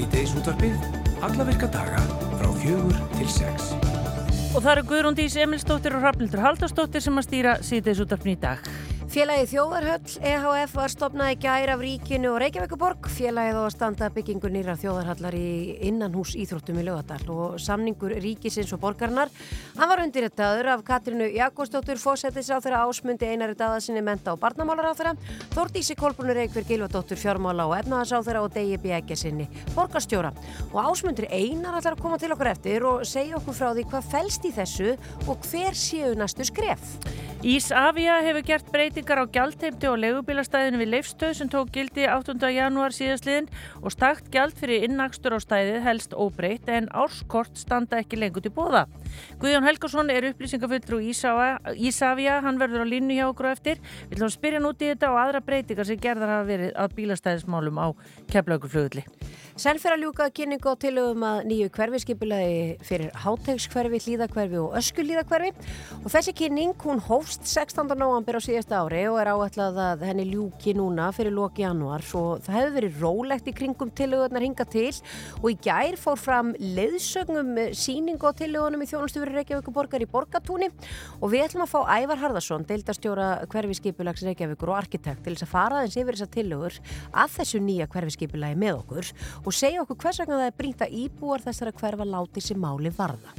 Sýteis útvarfið, alla virka daga frá fjögur til sex. Og það eru Guðrún Dís Emilstóttir og Hrafnildur Haldarstóttir sem að stýra Sýteis útvarfin í dag. Félagið Þjóðarhöll EHF var stopnað í gæra af ríkinu og Reykjavíkuborg. Félagið á að standa byggingu nýra þjóðarhallar í innanhús Íþróttum í Lögadal og samningur ríkisins og borgarnar. Hann var undirrettaður af Katrinu Jakobsdóttur, fósettis á þeirra ásmundi einari daðasinni menta og barnamálar á þeirra, Þórtísi Kolbrunur Eikver Gilvardóttur fjármála og efnaðas á þeirra og Degi Bjækjasinni, borgarstjóra. Og ásmundur einar allar að koma til okkur eftir og segja okkur frá því hvað fælst í þessu og hver séu næstu skref. Ísafja hefur gert breytingar á gjaldheimti og legubílastæðinu við Leifstöð sem tók gildi 8. janúar síðastliðin og stakt gjald fyrir innakstur á stæðið helst óbreytt en árskort standa ekki lengur til bóða. Guðjón Helgarsson er upplýsingafullur úr Ísafja, hann verður á línu hjá okkur eftir. Við ætlum að spyrja núti þetta og aðra breytingar sem gerðar hafa verið á bílastæðismálum á fyrir að ljúka kynningu á tilögum að nýju hverfiskipulagi fyrir hátegskverfi, hlýðakverfi og öskulíðakverfi og þessi kynning hún hófst 16. november á síðasta ári og er áætlað að henni ljúki núna fyrir loki januar svo það hefur verið rólegt í kringum tilögurnar hinga til og í gær fór fram leiðsögnum síningu á tilögunum í þjónustu fyrir Reykjavík borgar í Borgatúni og við ætlum að fá Ævar Harðarsson, deildastjóra hverfiskipulags Reykjavíkur og arkitekt til þess að fara aðeins yfir þessar tilögur að þessu nýja hverfiskipulagi með okkur og segja okkur hvers vegna það er brínt að íbúar þessara hverfa láti sem máli varða.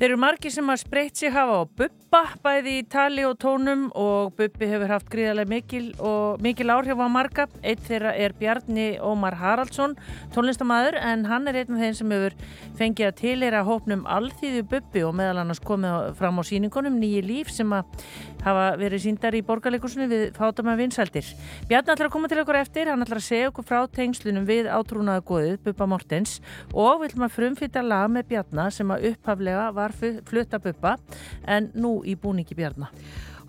Þeir eru margi sem að spreytt sig hafa á Bubba bæði í tali og tónum og Bubbi hefur haft gríðarlega mikil, mikil áhrif á marga. Eitt þeirra er Bjarni Ómar Haraldsson, tónlistamæður en hann er einn af þeim sem hefur fengið að tilera hópnum alþýðu Bubbi og meðal annars komið fram á síningunum nýji líf sem að hafa verið síndar í borgarleikursunni við fátum að vinsældir. Bjarni ætlar að koma til okkur eftir, hann ætlar að segja okkur frá tengslunum við átrúnaða góðið Bubba Mortens og vil maður frumfýtta lag með Bjarni sem að upphaflega var var flutabuppa en nú í búningi bjarnar.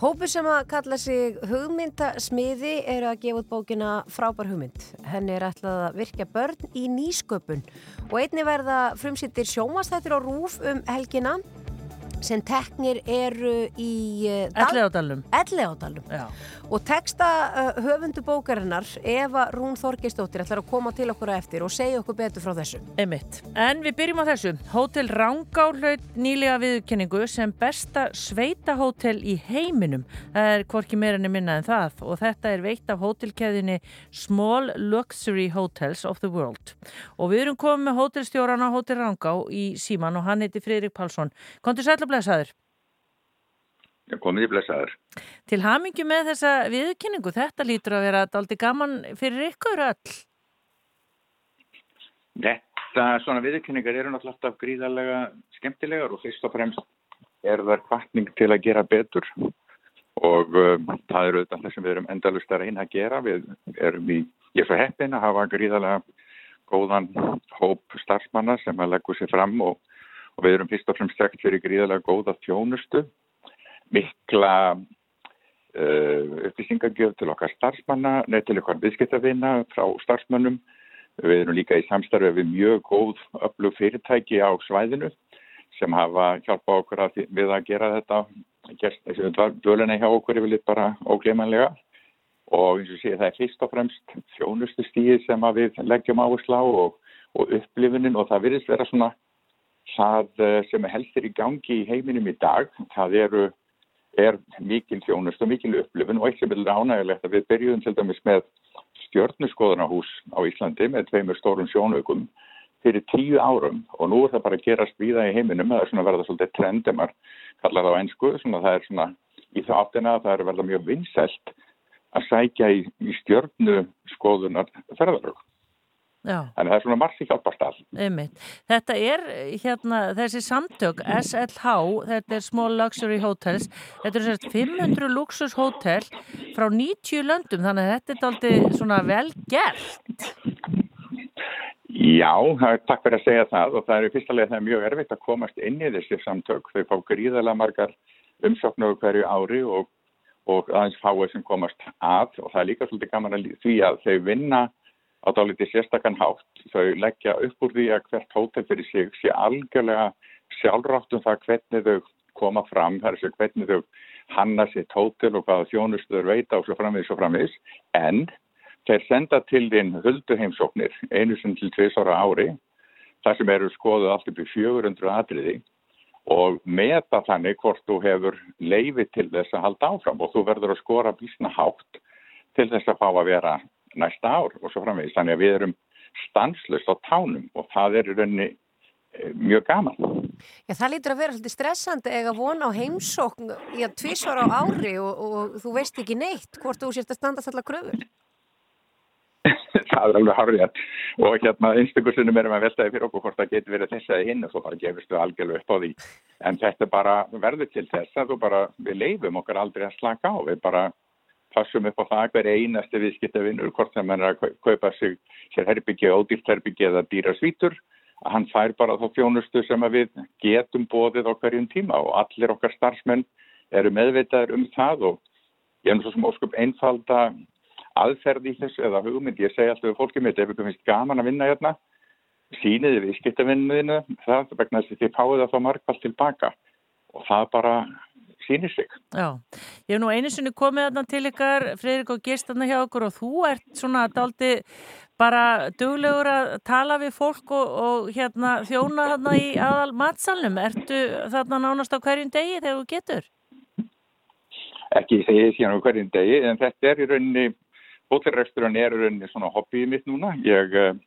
Hópu sem að kalla sig hugmyndasmiði er að gefa út bókina Frábær hugmynd. Henni er ætlað að virka börn í nýsköpun og einni verða frumsýttir sjómastættir á rúf um helgina sem teknir eru í Ellegadalum og teksta uh, höfundu bókarinnar Eva Rún Þorgeistóttir ætlar að koma til okkur að eftir og segja okkur betur frá þessu. Einmitt. En við byrjum á þessu. Hótel Rangá hlaut nýlega viðkenningu sem besta sveita hótel í heiminum. Það er hvorki meirinni minna en það. Og þetta er veitt af hótelkeðinni Small Luxury Hotels of the World. Og við erum komið með hótelstjóran á Hótel Rangá í síman og hann heiti Fridrik Pálsson. Kontur sætla blessaður. Já, komið í blessaður. Til hamingi með þessa viðkynningu, þetta lítur að vera daldi gaman fyrir ykkur öll. Þetta, svona viðkynningar eru náttúrulega alltaf gríðarlega skemmtilegar og fyrst og fremst er það kvartning til að gera betur og um, það eru þetta sem við erum endalust að reyna að gera. Við erum í, ég er svo heppin að hafa gríðarlega góðan hóp starfsmanna sem að leggja sér fram og og við erum fyrst og fremst þekkt fyrir gríðarlega góða þjónustu, mikla uh, upplýsingagjöf til okkar starfsmanna, neð til okkar viðskiptavina frá starfsmannum. Við erum líka í samstarfið við mjög góð öflug fyrirtæki á svæðinu sem hafa hjálpað okkur að, við að gera þetta. Döluna hjá okkur er vel bara óglemanlega og eins og sé það er fyrst og fremst þjónustu stíði sem við leggjum áherslu á og, og upplifunin og það virðist vera svona það eh, sem helst er í gangi í heiminum í dag, það eru er mikil þjónust og mikil upplifun og eitt sem er ánægilegt að við byrjuðum til dæmis með stjórnuskoðanahús á Íslandi með tveimur stórum sjónaukum fyrir tíu árum. Og nú er það bara að gerast víða í heiminum það er svona verða svolítið trend ef maður kallar það á einsku svona það er svona í það áttina það er verða mjög vinsælt að sækja í, í stjórnuskoðunar ferðarög Já. Þannig að það er svona margt í hjálpast all. Þetta er hérna þessi samtök SLH, þetta er Small Luxury Hotels, þetta er sérst 500 luxushótel frá 90 löndum þannig að þetta er aldrei svona vel gert. Já, takk fyrir að segja það og það er í fyrsta leið það er mjög erfitt að komast inn í þessi samtök. Þau fá gríðalega margar umsóknu hverju ári og, og aðeins fáið sem komast að og það er líka svolítið gaman að því að þau vinna á dálítið sérstakann hátt. Þau leggja upp úr því að hvert hótel fyrir sig sé algjörlega sjálfrátt um það hvernig þau koma fram, þar er sér hvernig þau hanna sitt hótel og hvaða þjónustuður veita og svo framvegis og framvegis. En þeir senda til þinn hulduheimsóknir einu sem til tviðsára ári þar sem eru skoðuð allt upp í 400 atriði og meta þannig hvort þú hefur leiði til þess að halda áfram og þú verður að skora bísna hátt til þess að fá að vera næsta ár og svo framvegist. Þannig að við erum stanslust á tánum og það er í rauninni eh, mjög gaman. Já, það lítur að vera svolítið stressandi eða vona á heimsókn í að tvísvara á ári og, og þú veist ekki neitt hvort þú sést að standast allar kröfur. það er alveg harrið og hérna einstaklega erum að veltaði fyrir okkur hvort það getur verið þess að hinn og svo bara gefist við algjörlega upp á því en þetta bara verður til þess að bara, við leifum okkar aldrei að slaka á við bara passum upp á það hver einasti viðskiptavinnur hvort sem hann er að kaupa sig sér herbyggi, ódýrt herbyggi eða dýra svítur að hann fær bara þá fjónustu sem við getum bóðið á hverjum tíma og allir okkar starfsmenn eru meðvitaður um það og ég er náttúrulega sem óskup einfalda aðferð í þessu eða hugmynd, ég segi alltaf fólkið mitt, ef ykkur finnst gaman að vinna hérna síniði við skiptavinnuðinu það vegna þess að þið fáið að fá markvall tilbaka. Og það bara sínir sig. Já, ég hef nú einu sinni komið þarna til ykkar Freirik og Gist þarna hjá okkur og þú ert svona daldi bara duglegur að tala við fólk og, og hérna þjóna þarna í aðal matsalnum, ertu þarna nánast á hverjum degi þegar þú getur? Ekki segið síðan á hverjum degi en þetta er í rauninni Hótelreksturinn er rauninni svona hobbyið mitt núna. Ég uh,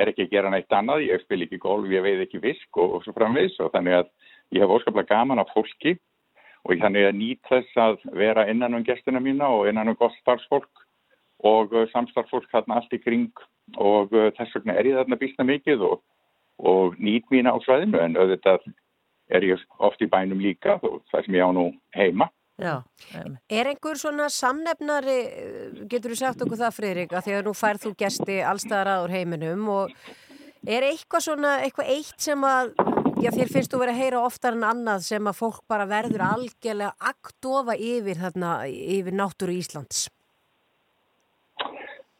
er ekki að gera nætt annað, ég spil ekki golf, ég veið ekki visk og, og svo framvegs og þannig að ég hef óskaplega gaman af fólki og ég þannig að nýt þess að vera innan um gestina mína og innan um gott starfsfólk og uh, samstarfsfólk hérna allt í kring. Og uh, þess vegna er ég þarna býstna mikið og, og nýt mína á svæðinu. En auðvitað er ég oft í bænum líka og það sem ég á nú heima. Já, er einhver svona samnefnari, getur þú sagt okkur það Friðrik, að því að nú færð þú gæsti allstaðar aður heiminum og er eitthvað svona, eitthvað eitt sem að, já þér finnst þú verið að heyra oftar en annað sem að fólk bara verður algjörlega aktofa yfir þarna, yfir náttúru Íslands?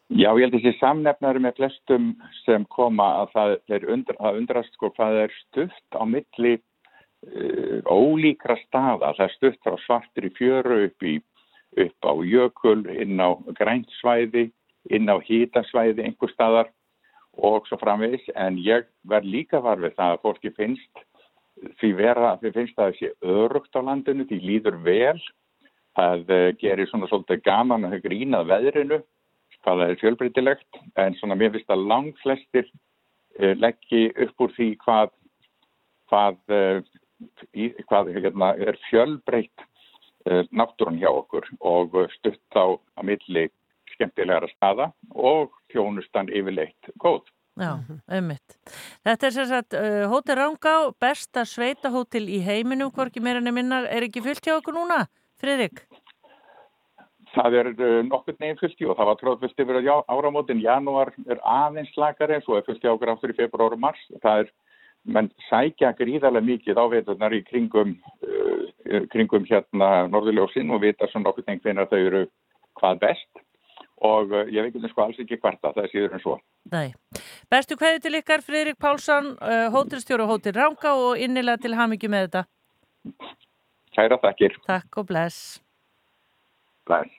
Já, ég held að þessi samnefnari með flestum sem koma að það er undra, undrast sko hvað er stuft á milli uh, ólíkra staða. Það er stutt frá svartir í fjöru upp, í, upp á jökul, inn á græntsvæði, inn á hítasvæði einhver staðar og svo framvegs. En ég verð líka var við það að fólki finnst því vera, því finnst það að sé örugt á landinu, því líður vel. Það uh, gerir svona svolítið gaman að grínað veðrinu, það er fjölbreytilegt, en svona mér finnst að langt flestir uh, leggji upp úr því hvað, hvað í, hvað hérna, er fjölbreytt uh, náttúrun hjá okkur og stutt á að milli skemmtilegra staða og þjónustan yfirleitt góð. Já, ummitt. Þetta er sérsagt uh, Hótel Rángá, besta sveitahótel í heiminum, hvorki meira nefnina, er ekki fullt hjá okkur núna, Fridrik? Það er uh, nokkur neginn fullt hjá og það var tróðfullt yfir áramótin, janúar er aðeins slakari, svo er fullt hjá okkur áttur í februar og mars. Það er menn sækja gríðarlega mikið á veitunar í kringum, uh, kringum hérna Norðurljósin og vita svona okkur tengt hvernig þau eru hvað best og uh, ég veit ekki sko alls ekki hvert að það séður en svo. Nei. Bestu hverju til ykkar Fridrik Pálsson, uh, hótelstjóru og hótel Ránga og innilega til hamingju með þetta. Kæra takkir. Takk og bless. Bless.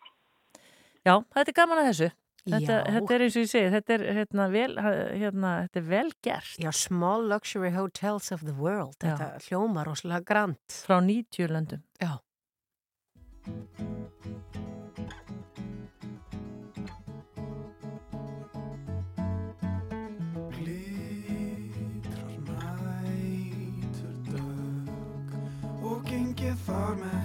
Já, þetta er gaman að þessu. Þetta, þetta er eins og ég segi, þetta er, hérna, vel, hérna, þetta er vel gert. Já, Small Luxury Hotels of the World, Já. þetta hljómar óslega grant. Frá 90 löndum. Já. Gengið þar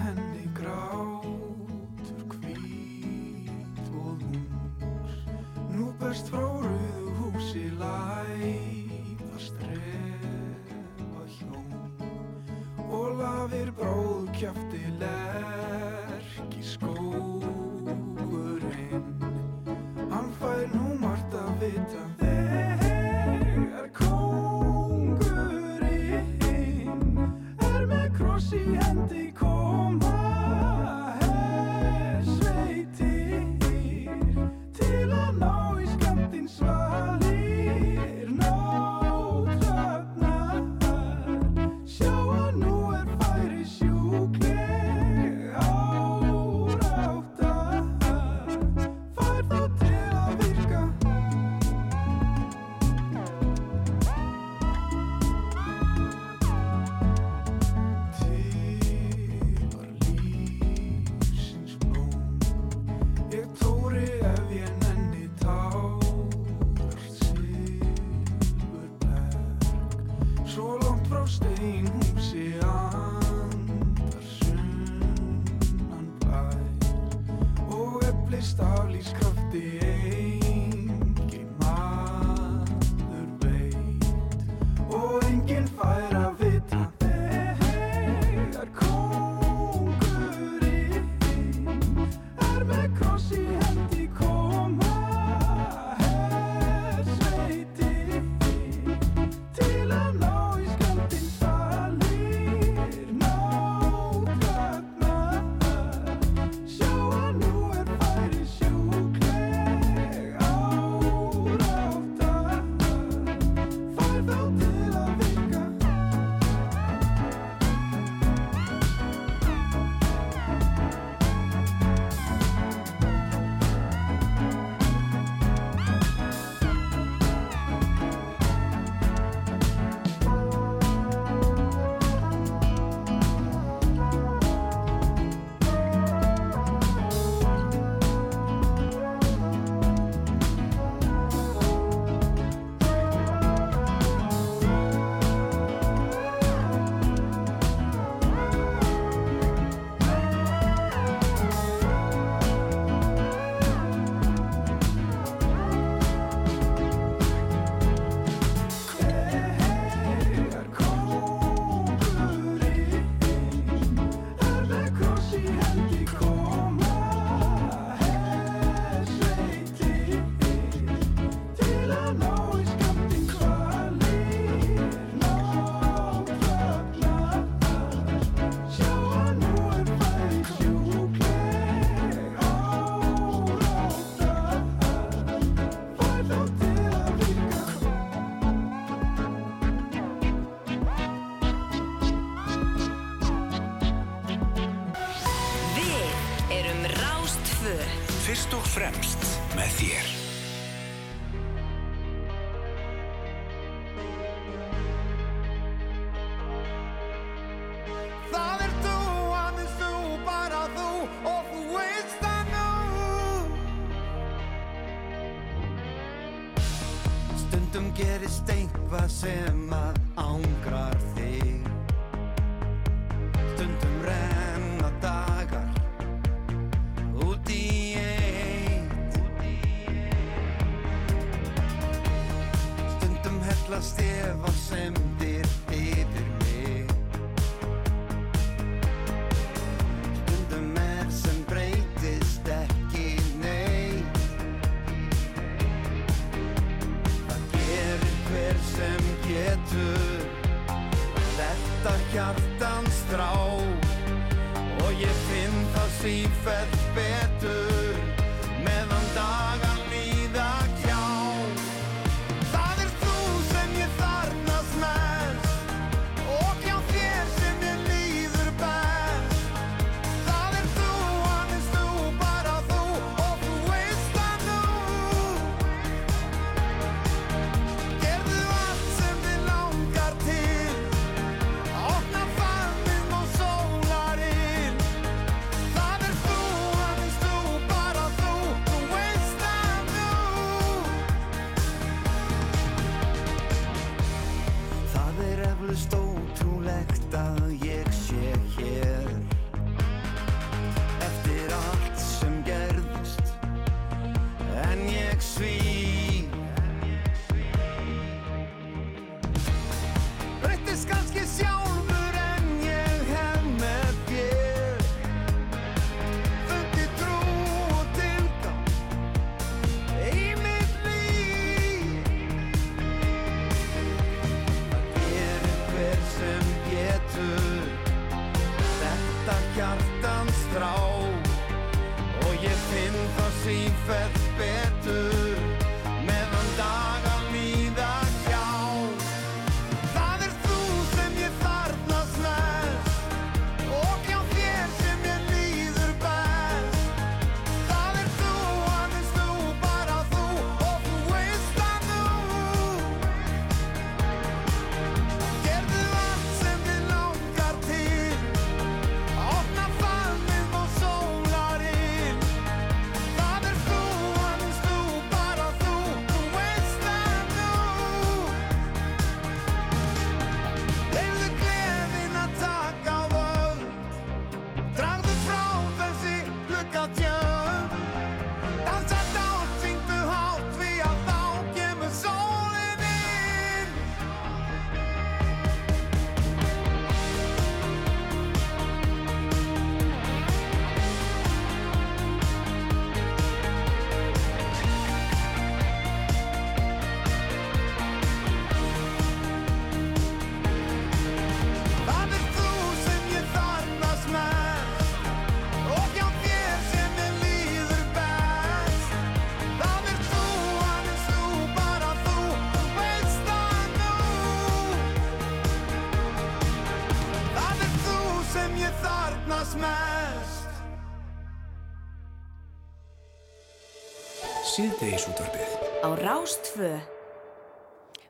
Rástföð.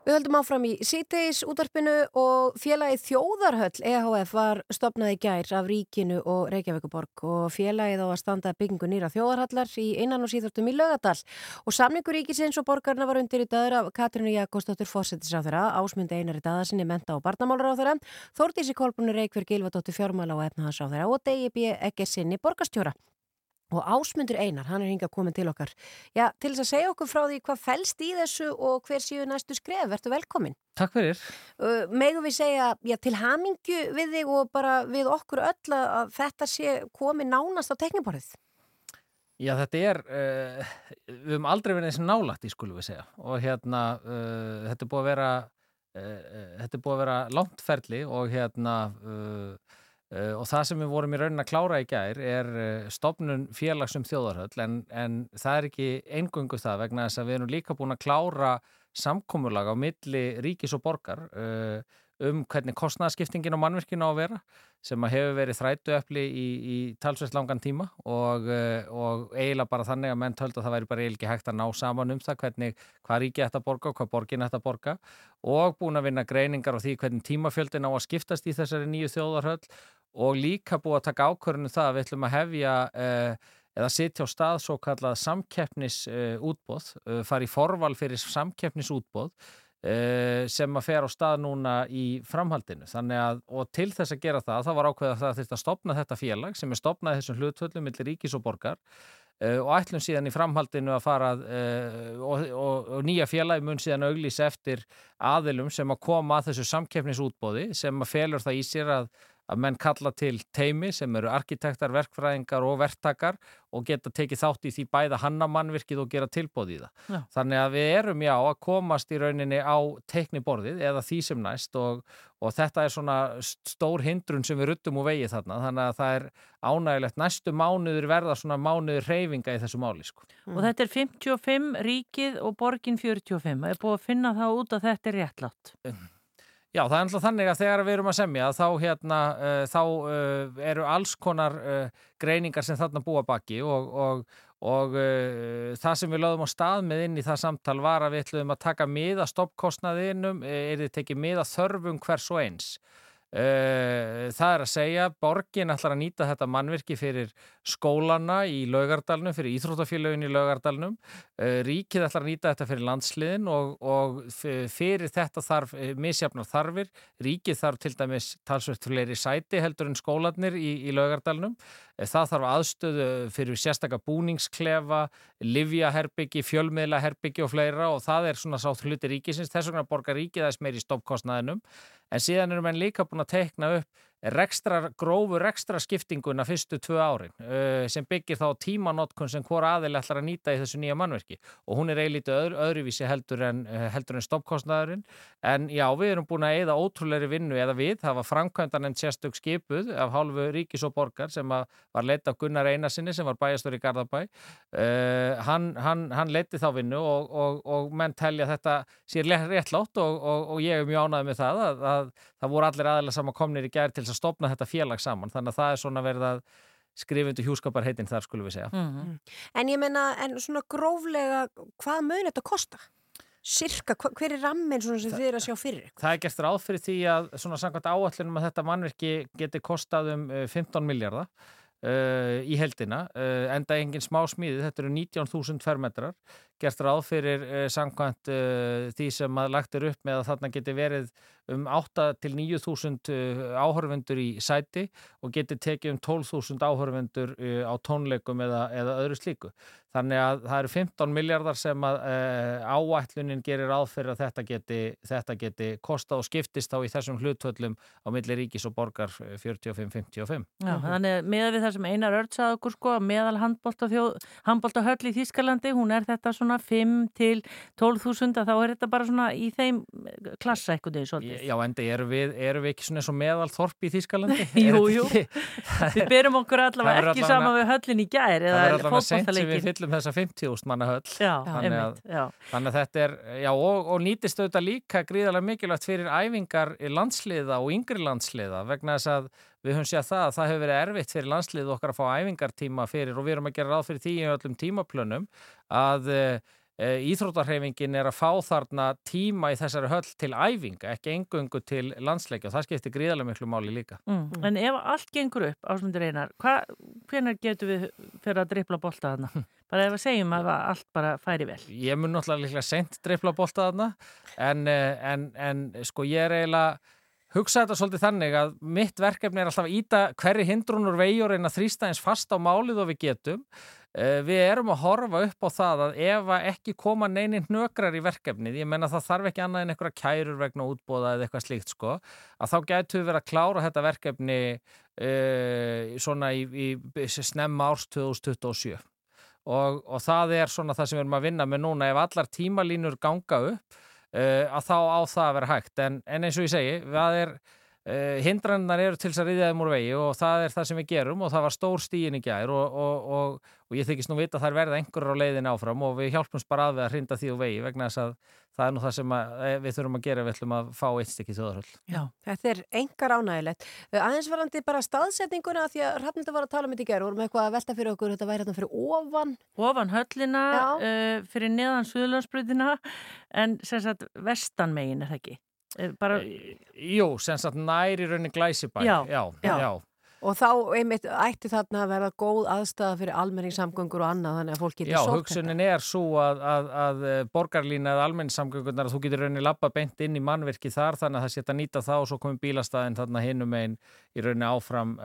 Við höldum áfram í síteis útarpinu og félagið Þjóðarhöll EHF var stopnað í gær af ríkinu og Reykjavíkuborg og félagið á að standa byggingu nýra þjóðarhallar í einan og síðortum í lögadal og samningur ríkisins og borgarna var undir í döður af Katrínu Jakostóttur Fossettisáþurra, Ásmund Einar í dagasinni menta og barnamálaráþurra, Þórtísi Kolbunur Reykjur Gilvardóttur fjármála og efnahásáþurra og DIB Eggesinni borgastjóra. Og ásmundur Einar, hann er hingað komin til okkar. Já, til þess að segja okkur frá því hvað fælst í þessu og hver séu næstu skref, verður velkomin. Takk fyrir. Uh, Megum við segja já, til hamingju við þig og bara við okkur öll að þetta sé komin nánast á tekniborðið. Já, þetta er, uh, við höfum aldrei verið eins og nálætti, skulum við segja. Og hérna, uh, þetta er búið að vera, uh, uh, þetta er búið að vera langtferli og hérna... Uh, Eh, og það sem við vorum í raunin að klára í gær er eh, stopnun félagsum þjóðarhöll en, en það er ekki eingöngu það vegna þess að við erum líka búin að klára samkómulaga á milli ríkis og borgar eh, um hvernig kostnæðaskiptingin og mannverkinu á að vera sem að hefur verið þrætu öfli í, í talsveit langan tíma og, og eiginlega bara þannig að menn töldu að það væri bara eiginlega hægt að ná saman um það hvernig hvað ríki þetta borga og hvað borgin þetta borga og búin að vinna greiningar á því hvernig tímafjöldin á að skiptast í þessari nýju þjóðarhöll og líka búið að taka ákvörðinu það að við ætlum að hefja uh, eða sitja á stað svo kallað samkeppnisútbóð, uh, uh, fara í forval fyrir samkeppnisútbóð sem að fer á stað núna í framhaldinu. Að, og til þess að gera það, það var ákveð að það þurft að stopna þetta félag sem er stopnað þessum hlutvöldum millir ríkis og borgar og ætlum síðan í framhaldinu að fara og, og, og nýja félagi mun síðan auglís eftir aðilum sem að koma að þessu samkeppnisútbóði sem að felur það í sér að að menn kalla til teimi sem eru arkitektar, verkfræðingar og verktakar og geta tekið þátt í því bæða hannamannvirkið og gera tilbóð í það. Já. Þannig að við erum já að komast í rauninni á teikniborðið eða því sem næst og, og þetta er svona stór hindrun sem við ruttum úr vegið þarna þannig að það er ánægilegt næstu mánuður verða svona mánuður reyfinga í þessu máli sko. Og þetta er 55 ríkið og borgin 45. Það er búið að finna það út að þetta er réttlátt. Já, það er alltaf þannig að þegar við erum að semja þá, hérna, uh, þá uh, eru alls konar uh, greiningar sem þarna búa baki og, og, og það sem við lögum á stað með inn í það samtal var að við ætlum að taka miða stoppkostnaðinum, er þið tekið miða þörfum hvers og eins. Uh, það er að segja, borgin ætlar að nýta þetta mannverki fyrir skólana í laugardalunum, fyrir íþróttafélagin í laugardalunum, uh, ríkið ætlar að nýta þetta fyrir landsliðin og, og fyrir þetta þarf uh, misjafnar þarfir, ríkið þarf til dæmis talsvöld fleiri sæti heldur en skólanir í, í laugardalunum Það þarf aðstöðu fyrir sérstakka búningsklefa, livjaherbyggi, fjölmiðlaherbyggi og fleira og það er svona sátt hluti ríkisins. Þess vegna borgar ríkið aðeins meir í stoppkostnaðinum. En síðan erum við líka búin að teikna upp rekstra, grófur ekstra skiptinguna fyrstu tvö árin uh, sem byggir þá tímanótkun sem hvora aðeil ætlar að nýta í þessu nýja mannverki og hún er eiginlítið öðru, öðruvísi heldur en, uh, heldur en stoppkostnaðurinn en já, við erum búin að eida ótrúleiri vinnu eða við, það var framkvæmdan en sérstök skipuð af hálfu ríkis og borgar sem var leitt af Gunnar Einarsinni sem var bæjastur í Garðabæ. Uh, hann, hann, hann leitti þá vinnu og, og, og menn telja þetta sér réttlátt og, og ég er mjög ánæðið með það að, að, að það voru allir aðeins saman komnir í gerð til þess að stopna þetta félag saman þannig að það er svona verið að skrifundu hjúskaparheitin þar skulum við segja mm -hmm. En ég menna, en svona gróflega hvað mun þetta kosta? Cirka, hver er rammin sem þið er að sjá fyrir? Það er gert ráð fyrir því að svona samkvæmt áallunum að þetta mannverki geti kostað um 15 miljardar uh, í heldina, uh, enda engin smá smíði, þetta eru 19.000 fermetrar gert ráð fyrir uh, samkvæmt því sem að lagt er upp með að þarna geti verið um 8 til 9.000 uh, áhörvendur í sæti og getur tekið um 12.000 áhörvendur uh, á tónleikum eða, eða öðru slíku. Þannig að það eru 15 miljardar sem að uh, áætlunin gerir áfyrir að þetta geti, þetta geti kosta og skiptist þá í þessum hlutvöllum á milli ríkis og borgar 45-55. Já, þannig með við það sem einar örtsað okkur sko meðal handbóltahöll í Þískalandi, hún er þetta svona 5 til 12.000 þá er þetta bara svona í þeim klassa eitthvað svolítið. Já, enda erum við, erum við ekki svona eins og meðal þorp í Þýskalandi? jú, jú, við byrjum okkur allavega ekki saman við höllin í gær eða er sem við fyllum þessa 50.000 manna höll. Já, þannig að, já. Þannig að þetta er, já, og, og nýtist auðvitað líka gríðarlega mikilvægt fyrir æfingar í landsliða og yngri landsliða vegna þess að við höfum séð það að það hefur verið erfitt fyrir landslið okkar að fá æfingartíma fyrir og við erum að gera ráð fyrir því í öllum tímaplönum að Eh, Íþrótarhefingin er að fá þarna tíma í þessari höll til æfinga, ekki engungu til landsleika og það skiptir gríðarlega miklu máli líka. Mm. Mm. En ef allt gengur upp, ásmundir einar, hvernig getur við fyrir að drippla bólta þarna? Bara ef við segjum að allt bara færi vel. Ég mun náttúrulega líklega sent drippla bólta þarna en, eh, en, en sko ég er eiginlega hugsa þetta svolítið þannig að mitt verkefni er alltaf að íta hverju hindrunur vegjur en að þrýsta eins fast á málið og við getum Eh, við erum að horfa upp á það að ef ekki koma neinin hnökrar í verkefnið, ég menna það þarf ekki annað en einhverja kærur vegna útbóða eða eitthvað slíkt sko, að þá getur við verið að klára þetta verkefni uh, svona í, í snemma árs 2027 og, og það er svona það sem við erum að vinna með núna. Ef allar tímalínur ganga upp uh, að þá á það að vera hægt. En, en eins og ég segi, það er hindrannar eru til þess að riðja þeim úr vegi og það er það sem við gerum og það var stór stíin í gær og, og, og, og ég þykist nú vita að það er verða einhverjar á leiðin áfram og við hjálpumst bara að við að hrinda því úr vegi vegna þess að það er nú það sem að, eh, við þurfum að gera við ætlum að fá eitt stykki þjóðarhöll. Já, þetta er engar ánægilegt. Uh, aðeins varandi bara staðsetninguna því að Rafnildur var að tala um þetta í gerð og vorum eitthvað að velta fyrir okkur, þetta væri hérna fyrir ofan. Ofan höllina, uh, fyrir neðan Suðlandsbrutina, en sem sagt vestanmegin er það ekki. Eh, Bara, Jú, sem sagt nær í raunin glæsibæ. Já, já, já. já. Og þá einmitt ætti þarna að vera góð aðstæða fyrir almenningssamgöngur og annað þannig að fólk getur Já, sótt hugsunin er svo að, að, að borgarlína eða almenningssamgöngunar að þú getur rauninni lappa beint inn í mannverki þar þannig að það setja nýta það og svo komið bílastæðin þarna hinum einn í rauninni áfram,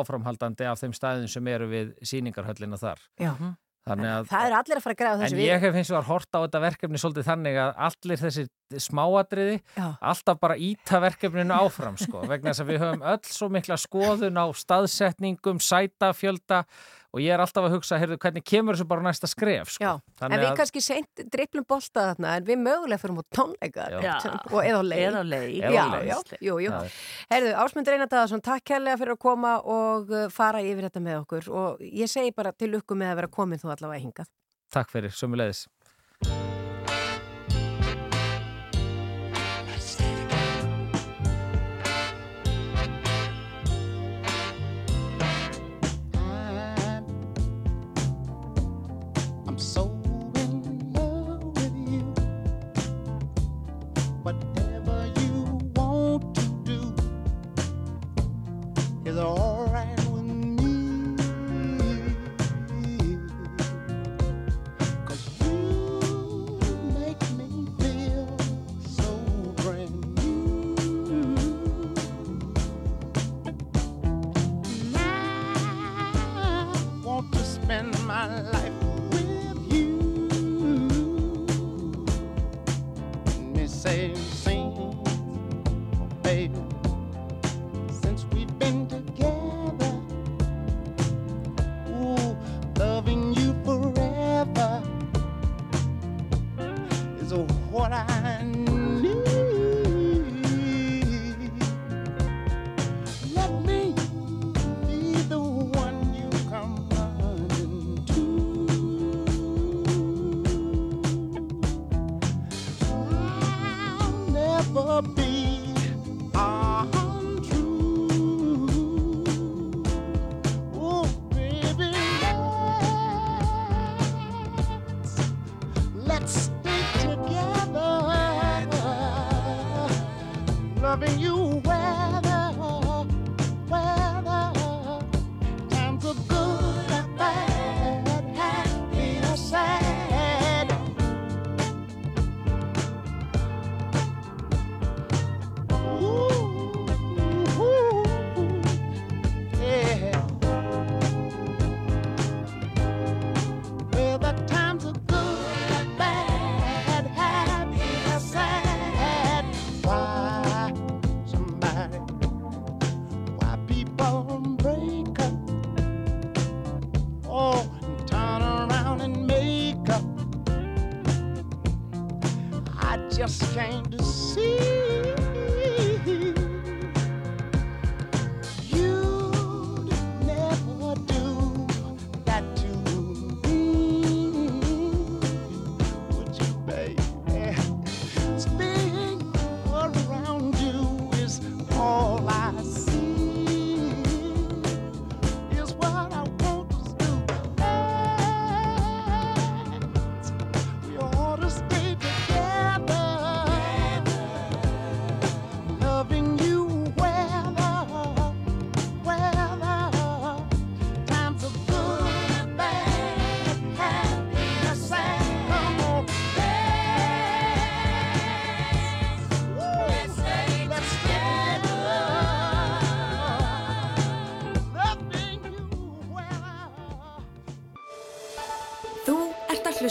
áframhaldandi af þeim stæðin sem eru við síningarhöllina þar. Já, Þannig að, það er allir að fara að græða en þessu ég hef hins vegar hort á þetta verkefni svolítið þannig að allir þessi smáatriði Já. alltaf bara íta verkefninu áfram sko, vegna þess að við höfum öll svo mikla skoðun á staðsetningum, sætafjölda og ég er alltaf að hugsa, heyrðu, hvernig kemur þessu bara næsta skref sko. Já, en við að- kannski seint driplum bolta þarna en við mögulega fyrir á tónleika Já. Já. og eða á leik. eða á Já, leik. já, jú, jú. Já. Herðu, Ásmund Reynar Daðarsson, takk kærlega fyrir að koma og uh, fara yfir þetta með okkur og ég segi bara til lukku með að vera komin þú allavega hingað. Takk fyrir, sömulegis. My life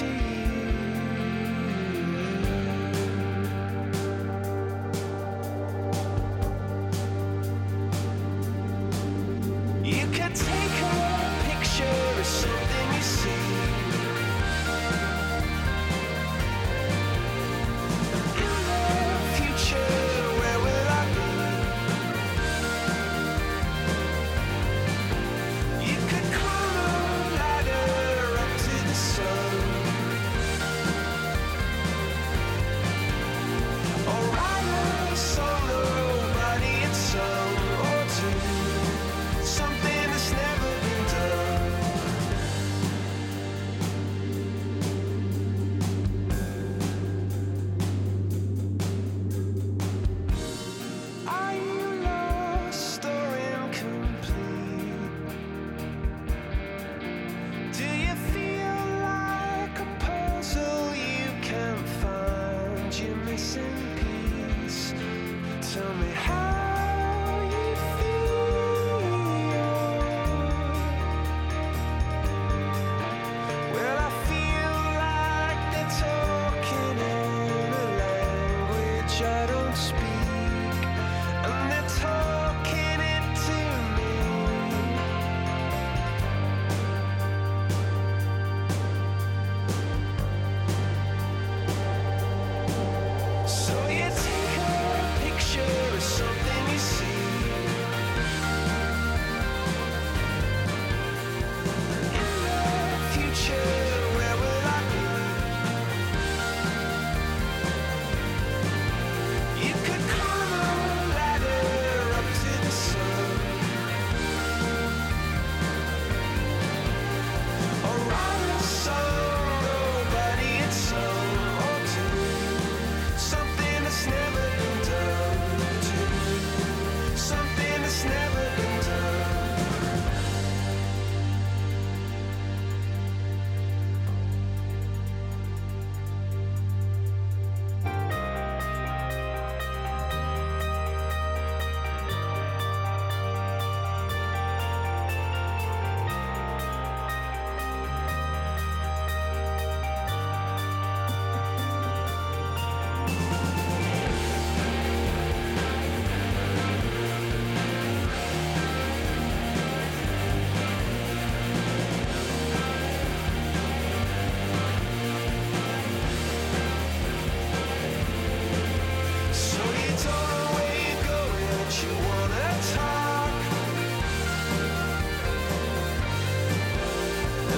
You. Could take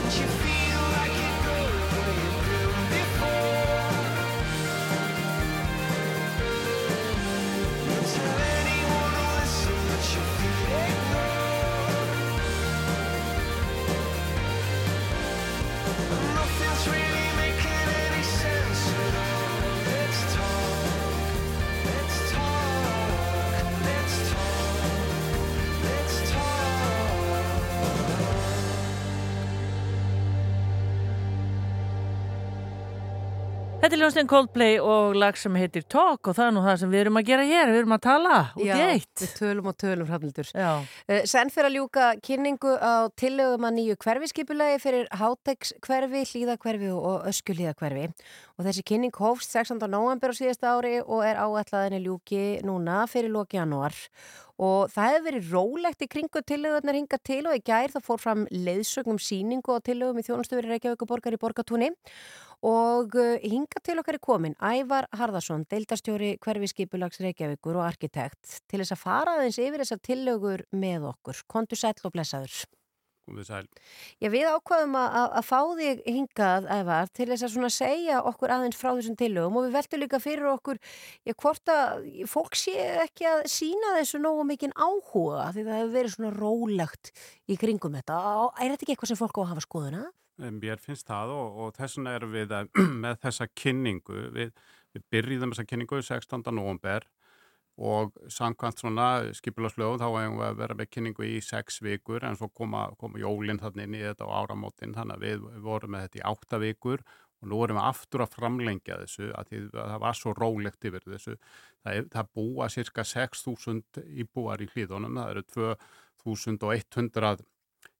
you feel Þetta er ljónstein Coldplay og lag sem heitir Talk og það er nú það sem við erum að gera hér, við erum að tala út í eitt. við tölum og tölum hrafnildur. Já, Uh, Senn fyrir að ljúka kynningu á tillögum að nýju hverfiskipulagi fyrir Hátegs hverfi, Hlíðakverfi og Öskulíðakverfi og þessi kynning hófst 16. november á síðasta ári og er áætlaðinni ljúki núna fyrir loki janúar og það hefur verið rólegt í kringu tillögurnar hinga til og í gær það fór fram leiðsögnum síningu og tillögum í þjónustöfuri Reykjavíkuborgar í Borgatúni og uh, hinga til okkar er komin Ævar Harðarsson, deildarstjóri hverfiskipulags Reykjavíkur og arkitekt til þess að fara aðeins yfir þessar tillögur með okkur. Kontu sæll og blessaður. Komið sæl. Já, við ákvaðum að, að- að fá þig hingað, Ævar, til þess að svona segja okkur aðeins frá þessum tillögum og við veltum líka fyrir okkur, já, hvort að fólk sé ekki að sína þessu nógu mikinn áhuga því það hefur verið svona rólegt í kringum þetta. Er þetta ekki eitthvað sem fólk á að hafa skoðuna? Mér finnst það og, og þess vegna erum við að, með þessa kynningu, við, við byrjum þessa kynningu 16. november og samkvæmt svona skipulaslögum þá hefum við að vera með kynningu í sex vikur en svo koma, koma jólinn þarna inn í þetta á áramótin þannig að við, við vorum með þetta í átta vikur og nú erum við aftur að framlengja þessu að, því, að það var svo rólegt yfir þessu. Það, það búa cirka 6.000 íbúar í hlýðunum, það eru 2.100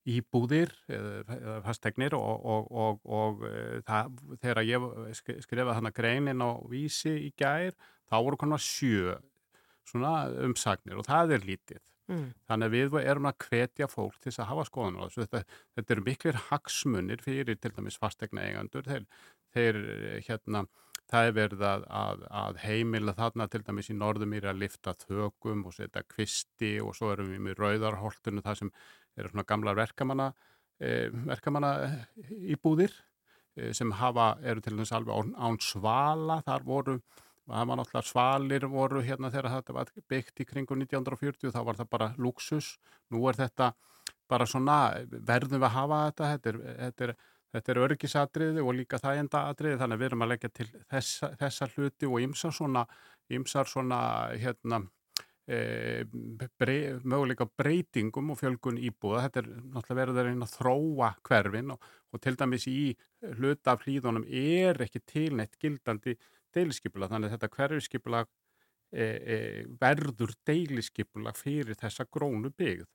íbúðir eða fastegnir og, og, og, og e, það, þegar ég skrifaði þannig greinin á vísi í gær þá voru konar sjö umsagnir og það er lítið. Mm. Þannig að við erum að hvetja fólk til að hafa þessu. Þetta, þetta eru miklir hagsmunir fyrir til dæmis fastegna eigandur. Þeir, þeir hérna, það er verið að, að, að heimila þarna til dæmis í norðumýri að lifta þögum og setja kvisti og svo erum við með rauðarholtunu það sem eru svona gamlar verkamanna, eh, verkamanna íbúðir eh, sem hafa, eru til dæmis alveg án, án svala, þar voru það var náttúrulega svalir voru hérna þegar þetta var byggt í kringum 1940 þá var það bara luxus nú er þetta bara svona verðum við að hafa þetta? Þetta er, þetta er, þetta er örgisadriði og líka það enda adriði þannig við erum að leggja til þessa, þessa hluti og ymsar svona, ymsar svona hérna E, brey, möguleika breytingum og fjölgun íbúða. Þetta er náttúrulega verið að reyna að þróa hverfin og, og til dæmis í hluta af hlýðunum er ekki tilnætt gildandi deiliskypulag þannig að þetta hverfiskipulag e, e, verður deiliskypulag fyrir þessa grónu byggð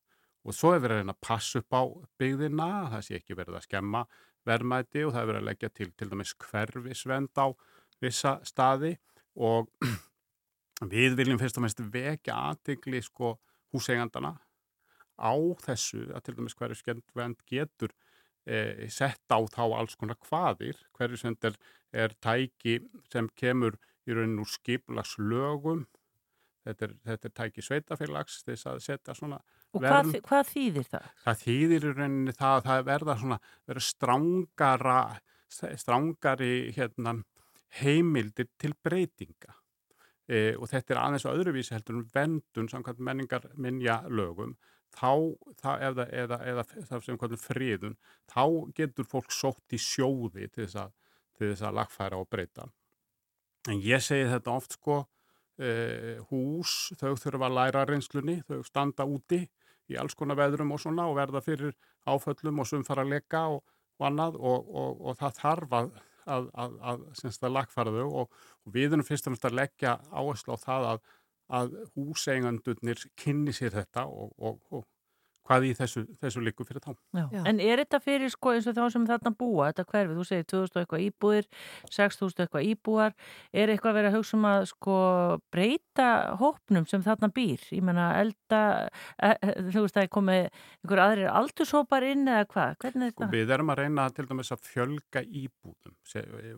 og svo er verið að reyna að passa upp á byggðina, það sé ekki verið að skemma verðmæti og það er verið að leggja til til dæmis hverfisvend á vissa staði og Við viljum fyrst og mest vekja aðtegli sko húsegandana á þessu að til dæmis hverju skendvend getur e, sett á þá alls konar hvaðir. Hverju svend er, er tæki sem kemur í rauninu úr skiplagslögum. Þetta er, þetta er tæki sveitafélags þess að setja svona Og hvað, hvað þýðir það? Það þýðir í rauninni það að það verða svona, verða strángara, strángari hérna, heimildir til breytinga e, og þetta er aðeins á öðruvísi heldur um vendun samkvæmt menningar minja lögum þá, það, eða, eða, eða það sem hvernig friðun þá getur fólk sótt í sjóði til þess að, til þess að lagfæra og breyta. En ég segi þetta oft sko e, hús, þau þurfa að læra reynslunni, þau standa úti í alls konar veðrum og svona og verða fyrir áföllum og sumfara leka og, og annað og, og, og það þarf að að, að, að, að lagfara þau og, og við erum fyrst og fremst að leggja áherslu á það að húsengandurnir kynni sér þetta og, og, og hvað í þessu, þessu likur fyrir þá. Já. Já. En er þetta fyrir sko eins og þá sem þarna búa, þetta hverfið, þú segir 2000 eitthvað íbúðir, 6000 eitthvað íbúar, er eitthvað verið að hugsa um að sko breyta hópnum sem þarna býr? Ég menna elda, e, e, þú veist að það er komið einhver aðrir aldurshópar inn eða hvað? Hvernig er sko, þetta? Við erum að reyna til dæmis að fjölga íbúðum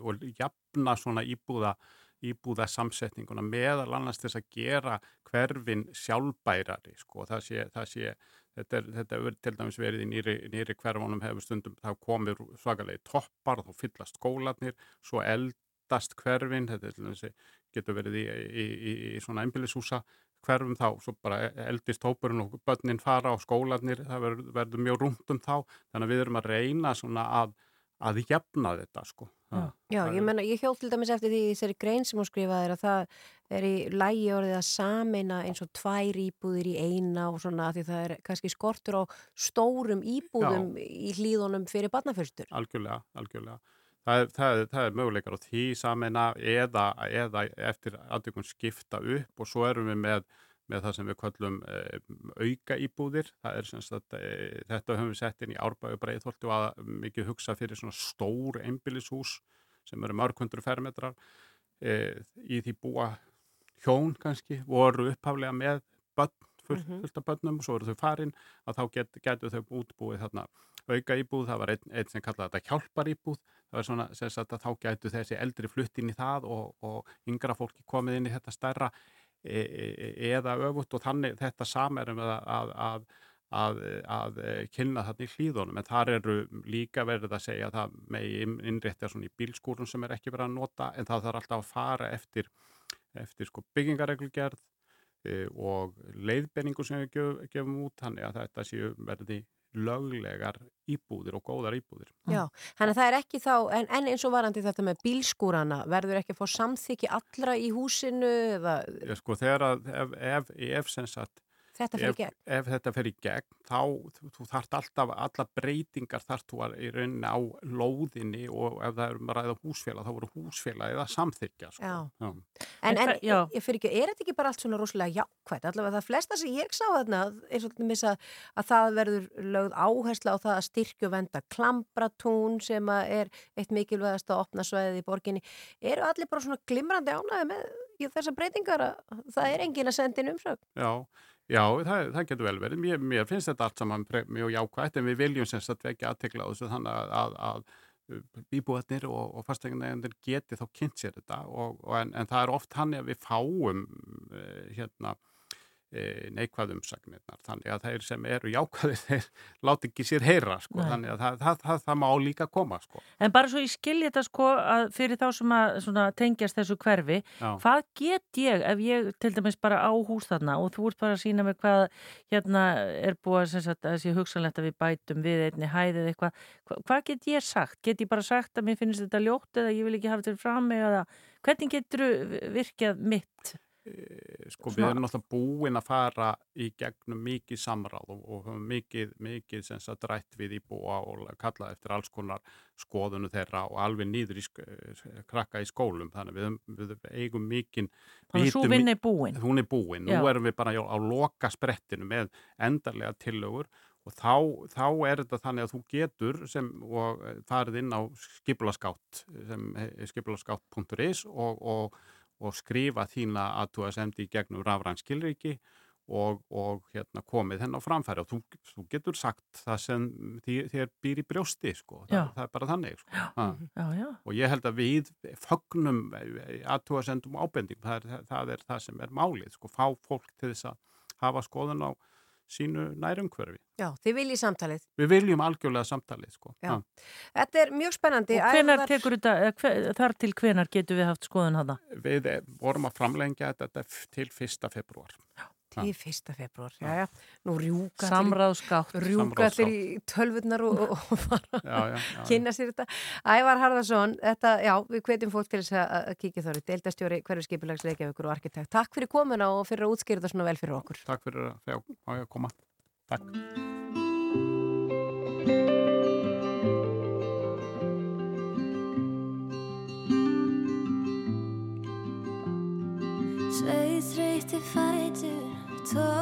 og jafna svona íbúða íbúða samsetninguna meðal annars þess að gera hverfin sjálfbærari sko, það sé, það sé Þetta er, þetta er til dæmis verið í nýri, nýri hverfónum hefur stundum, þá komir svakalegi toppar, þá fyllast skólanir, svo eldast hverfin, þetta er til dæmis, getur verið í, í, í, í svona einbillishúsa hverfum þá, svo bara eldist hópurinn og börnin fara á skólanir, það verður mjög rúmt um þá, þannig að við erum að reyna svona að að jafna þetta sko. Já, Já ég menna, ég hjóð til dæmis eftir því þeirri grein sem hún skrifaði er að það er í lægi orðið að sameina eins og tvær íbúðir í eina og svona því það er kannski skortur á stórum íbúðum Já. í hlýðunum fyrir barnaförstur. Algjörlega, algjörlega. Það er, það, er, það er möguleikar á því sameina eða, eða eftir aðtökum skipta upp og svo erum við með með það sem við kallum e, auka íbúðir. Að, e, þetta höfum við sett inn í árbæðu breiðholti og að mikið hugsa fyrir svona stór einbillishús sem eru mörgundur fermetrar. E, í því búa hjón kannski voru upphaflega með börn, fullt, -hmm. fullt af börnum og svo eru þau farin að þá get, getur þau útbúið þarna auka íbúð. Það var einn, einn sem kallaði þetta hjálpar íbúð. Það var svona að þá getur þessi eldri flutt inn í það og, og yngra fólki komið inn í þetta stærra E, e, eða öfut og þannig þetta samerum að, að, að, að, að kynna þarna í hlýðunum en þar eru líka verið að segja að það megi innréttja svona í bílskúrum sem er ekki verið að nota en það þarf alltaf að fara eftir, eftir sko byggingareglugerð e, og leiðbenningu sem við gef, gefum út þannig að þetta séu verði löglegar íbúðir og góðar íbúðir. Já, þannig að það er ekki þá, en, en eins og varandi þetta með bílskúrana, verður ekki að fá samþykki allra í húsinu? Eða... Já, sko, þegar að, ef, ef, ef sem sagt, þetta fyrir ef, gegn. ef þetta fer í gegn þá þú, þú þarft alltaf, alla breytingar þarft þú að í rauninni á lóðinni og ef það eru bara eða húsfélag þá voru húsfélag eða samþykja sko. Já. Já. En, En já. ég fyrir ekki, er þetta ekki bara allt svona rosalega jákvætt? Allavega það flesta sem ég sá þarna er svolítið missa að það verður lögð áhersla á það að styrkju venda klambratún sem að er eitt mikilvægast að opna svæðið í borginni. Eru allir bara svona glimrandi ánæði með í þessar breytingar að það er engin að senda inn umsögn? Já, já það, það getur vel verið. Mér, mér finnst þetta allt saman mjög jákvægt en við viljum semst að vekja aðtekla á þessu þannig að, að, að bíbúðarnir og, og fasteignanegandir geti þá kynnt sér þetta og, og en, en það er oft hann að við fáum uh, hérna uh, neikvæð umsagnirnar þannig að þeir sem eru jákvæðir þeir láti ekki sér heyra sko. Nei. þannig að það, það, það, það má líka koma sko. En bara svo ég skilji þetta sko að fyrir þá sem að svona, tengjast þessu hverfi, Já. hvað get ég ef ég til dæmis bara á hús þarna og þú ert bara að sína mig hvað hérna er búið sagt, að sé hugsanlegt að við bætum við einni hæðið eitthvað, Hva, hvað get ég sagt? Get ég bara sagt að mér finnst þetta ljótt eða ég vil ekki hafa þetta fram eða hvernig getur virkjað mitt? Eh, sko við Svona- erum náttúrulega búin að fara í gegnum mikið samráð og, og mikið, mikið sem sagt rætt við íbúa og kallað eftir alls konar skoðunu þeirra og alveg nýður í sk krakka í skólum þannig við, við eigum mikið Þannig að svo vinna er búin. hún er búin, nú Já. erum við bara á, loka sprettinu með endarlega tillögur og þá, þá er þetta þannig að þú getur sem og eh, farið inn á skipulaskátt sem skipulaskátt.is og, og, og skrifa þína að þú að sendi í gegnum rafræn skilriki og, og hérna, komið henn á framfæri og þú, þú getur sagt það sem þér, býr í brjósti sko. Já. það, það er bara þannig sko. Ha. Já, já. og ég held að við fögnum að þú að sendum ábending það er, það er það sem er málið sko. fá fólk til þess að hafa skoðun á sínu nærumhverfi Já, þið viljið samtalið. við viljum algjörlega samtalið sko. Já. Þetta er mjög spennandi. Og hvenar Ævar- tekur þetta, eða hve- þar til hvenar getur við haft skoðun hana? við eh, vorum að framlengja þetta til 1. februar Til 1. februar, já, já. Nú rjúka Samráðskátt. rjúka allir í tölvurnar og, og, og fara kynna sér þetta. Ævar Harðarsson, þetta, já, við hvetjum fólk til þess að, kíkja þar. Deildastjóri hverju skipulags leikjavíkur og arkitekt. Takk fyrir komuna og fyrir að útskýra þetta svona vel fyrir okkur. takk fyrir að fá fá ég að koma takk so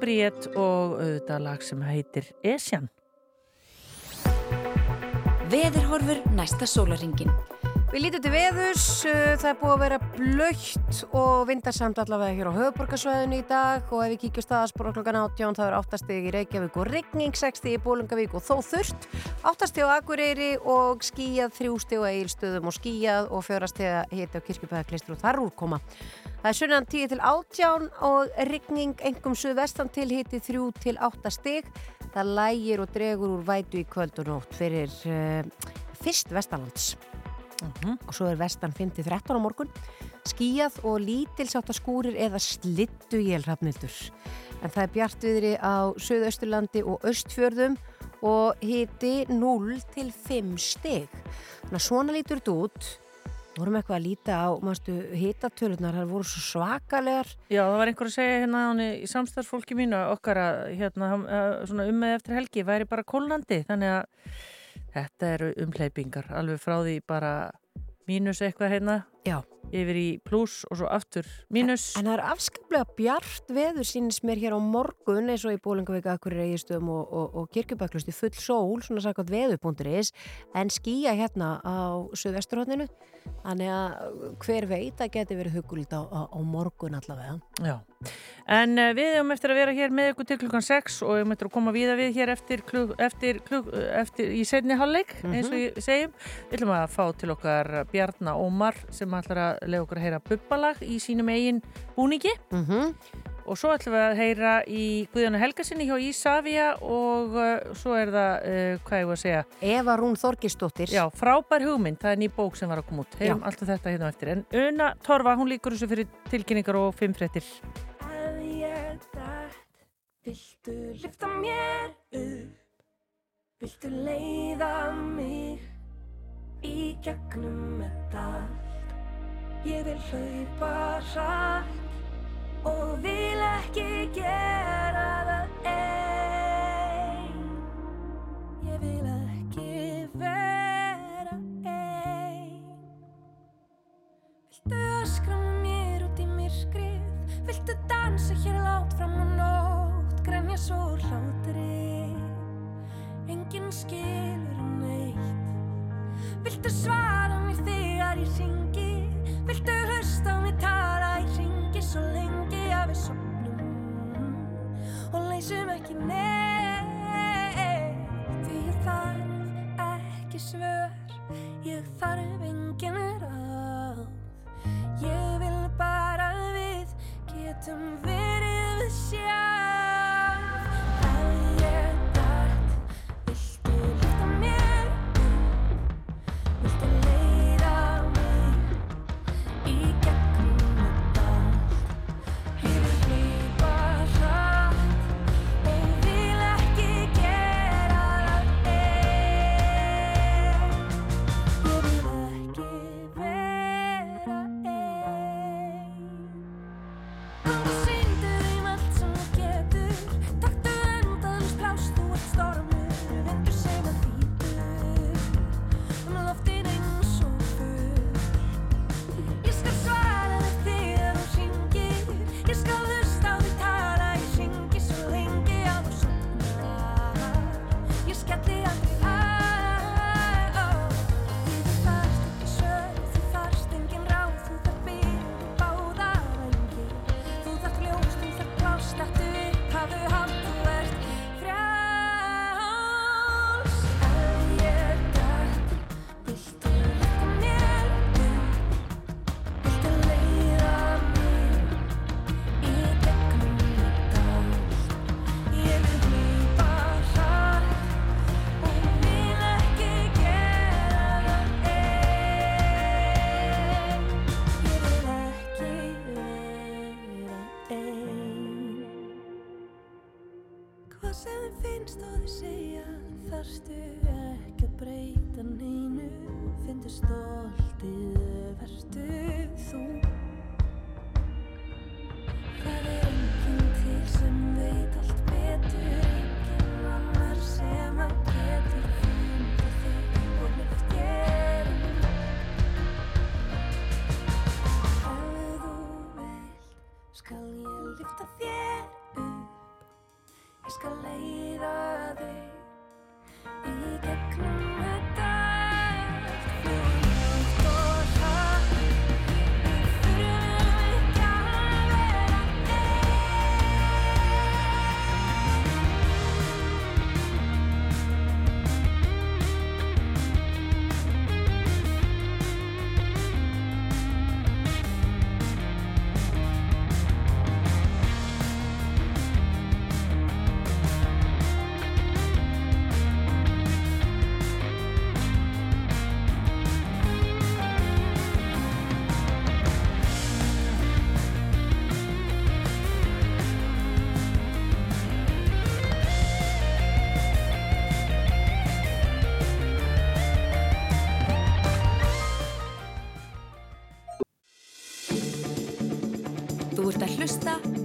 Hún Bríett og auðvitað lag sem heitir Esjan. Veðurhorfur næsta sólaringin. Við lítum til veðus, uh, það er búið að vera blöytt og vindarsamt allavega hér á höfuborgarsvæðinu í dag og ef við kíkjum staðaspor klokkan 18 þá er 8 stig í Reykjavík og Rigning 6 stig í Bólungavík og þó þurft 8 stig á Akureyri og skíjað 3 stig á Eilstöðum og skíjað og 4 stig að hita á Kirkjubæðaklistur og þar úrkoma. Það er sunnan 10 til 18 og Rigning engum suðvestan til hiti 3 til 8 stig. Það lægir og dregur úr vætu í kvöld og nótt fyrir uh, fyrst vestalands og svo er vestan 5-13 á morgun. Skíjað og lítilsátt skúrir eða slittu jélrafnildur en það er bjartviðri á söðausturlandi og östfjörðum og hiti 0 til 5 stig. Þannig að svona lítur þetta út. Vorum eitthvað að líta á mástu hitatölunar, það voru svo svakalegar. Já, það var einhver að segja hérna í samstagsfólki mínu okkar að hérna, um með eftir helgi væri bara kólnandi. Þannig að Þetta eru umhleypingar, alveg frá því bara mínus eitthvað hérna. Já. Yfir í pluss og svo aftur mínus. En, en það er afskaplega bjart veður sínist mér hér á morgun eins og í Bólingavíka, Akkurir, Eigistöðum og, og, og Kirkjubæklusti full sól, svona sagt veðupunkturis, en skýja hérna á Suðvesturhóttinu, þannig að hver veit að geti verið hugult á, á, á morgun allavega. Já, en uh, við erum eftir að vera hér með ykkur til klukkan 6 og við erum eftir að koma víða við hér eftir, kluk, eftir, kluk, eftir í setni halleg, eins og ég segjum. Við ætlum að fá til okkar Bjarnar Ómar sem ætlar að lega okkur að heyra bubbalag í sínum eigin búningi. Mm -hmm. og svo ætlum við að heyra í Guðjana Helgasinni hjá Ísafja og uh, svo er það, uh, hvað ég var að segja? Eva Rún Þorgistóttir Já, frábær hugmynd, það er ný bók sem var að koma út. Heyrum alltaf þetta hérna eftir. En Una Torfa, hún líkur þessu fyrir tilkynningar og fimm frettir Ef ég dætt, viltu lifta mér upp? Viltu leiða mig í gegnum þetta Ég vil hlaupa hratt og vil ekki gera það einn Ég vil ekki vera einn Viltu öskra með mér út í myrkrið? Viltu dansa hér látt fram á nótt? Grenja svo úr hlátri. Enginn skilur neitt. Viltu svara mér þegar ég ringi ekki neitt. Því ég þarf ekki svör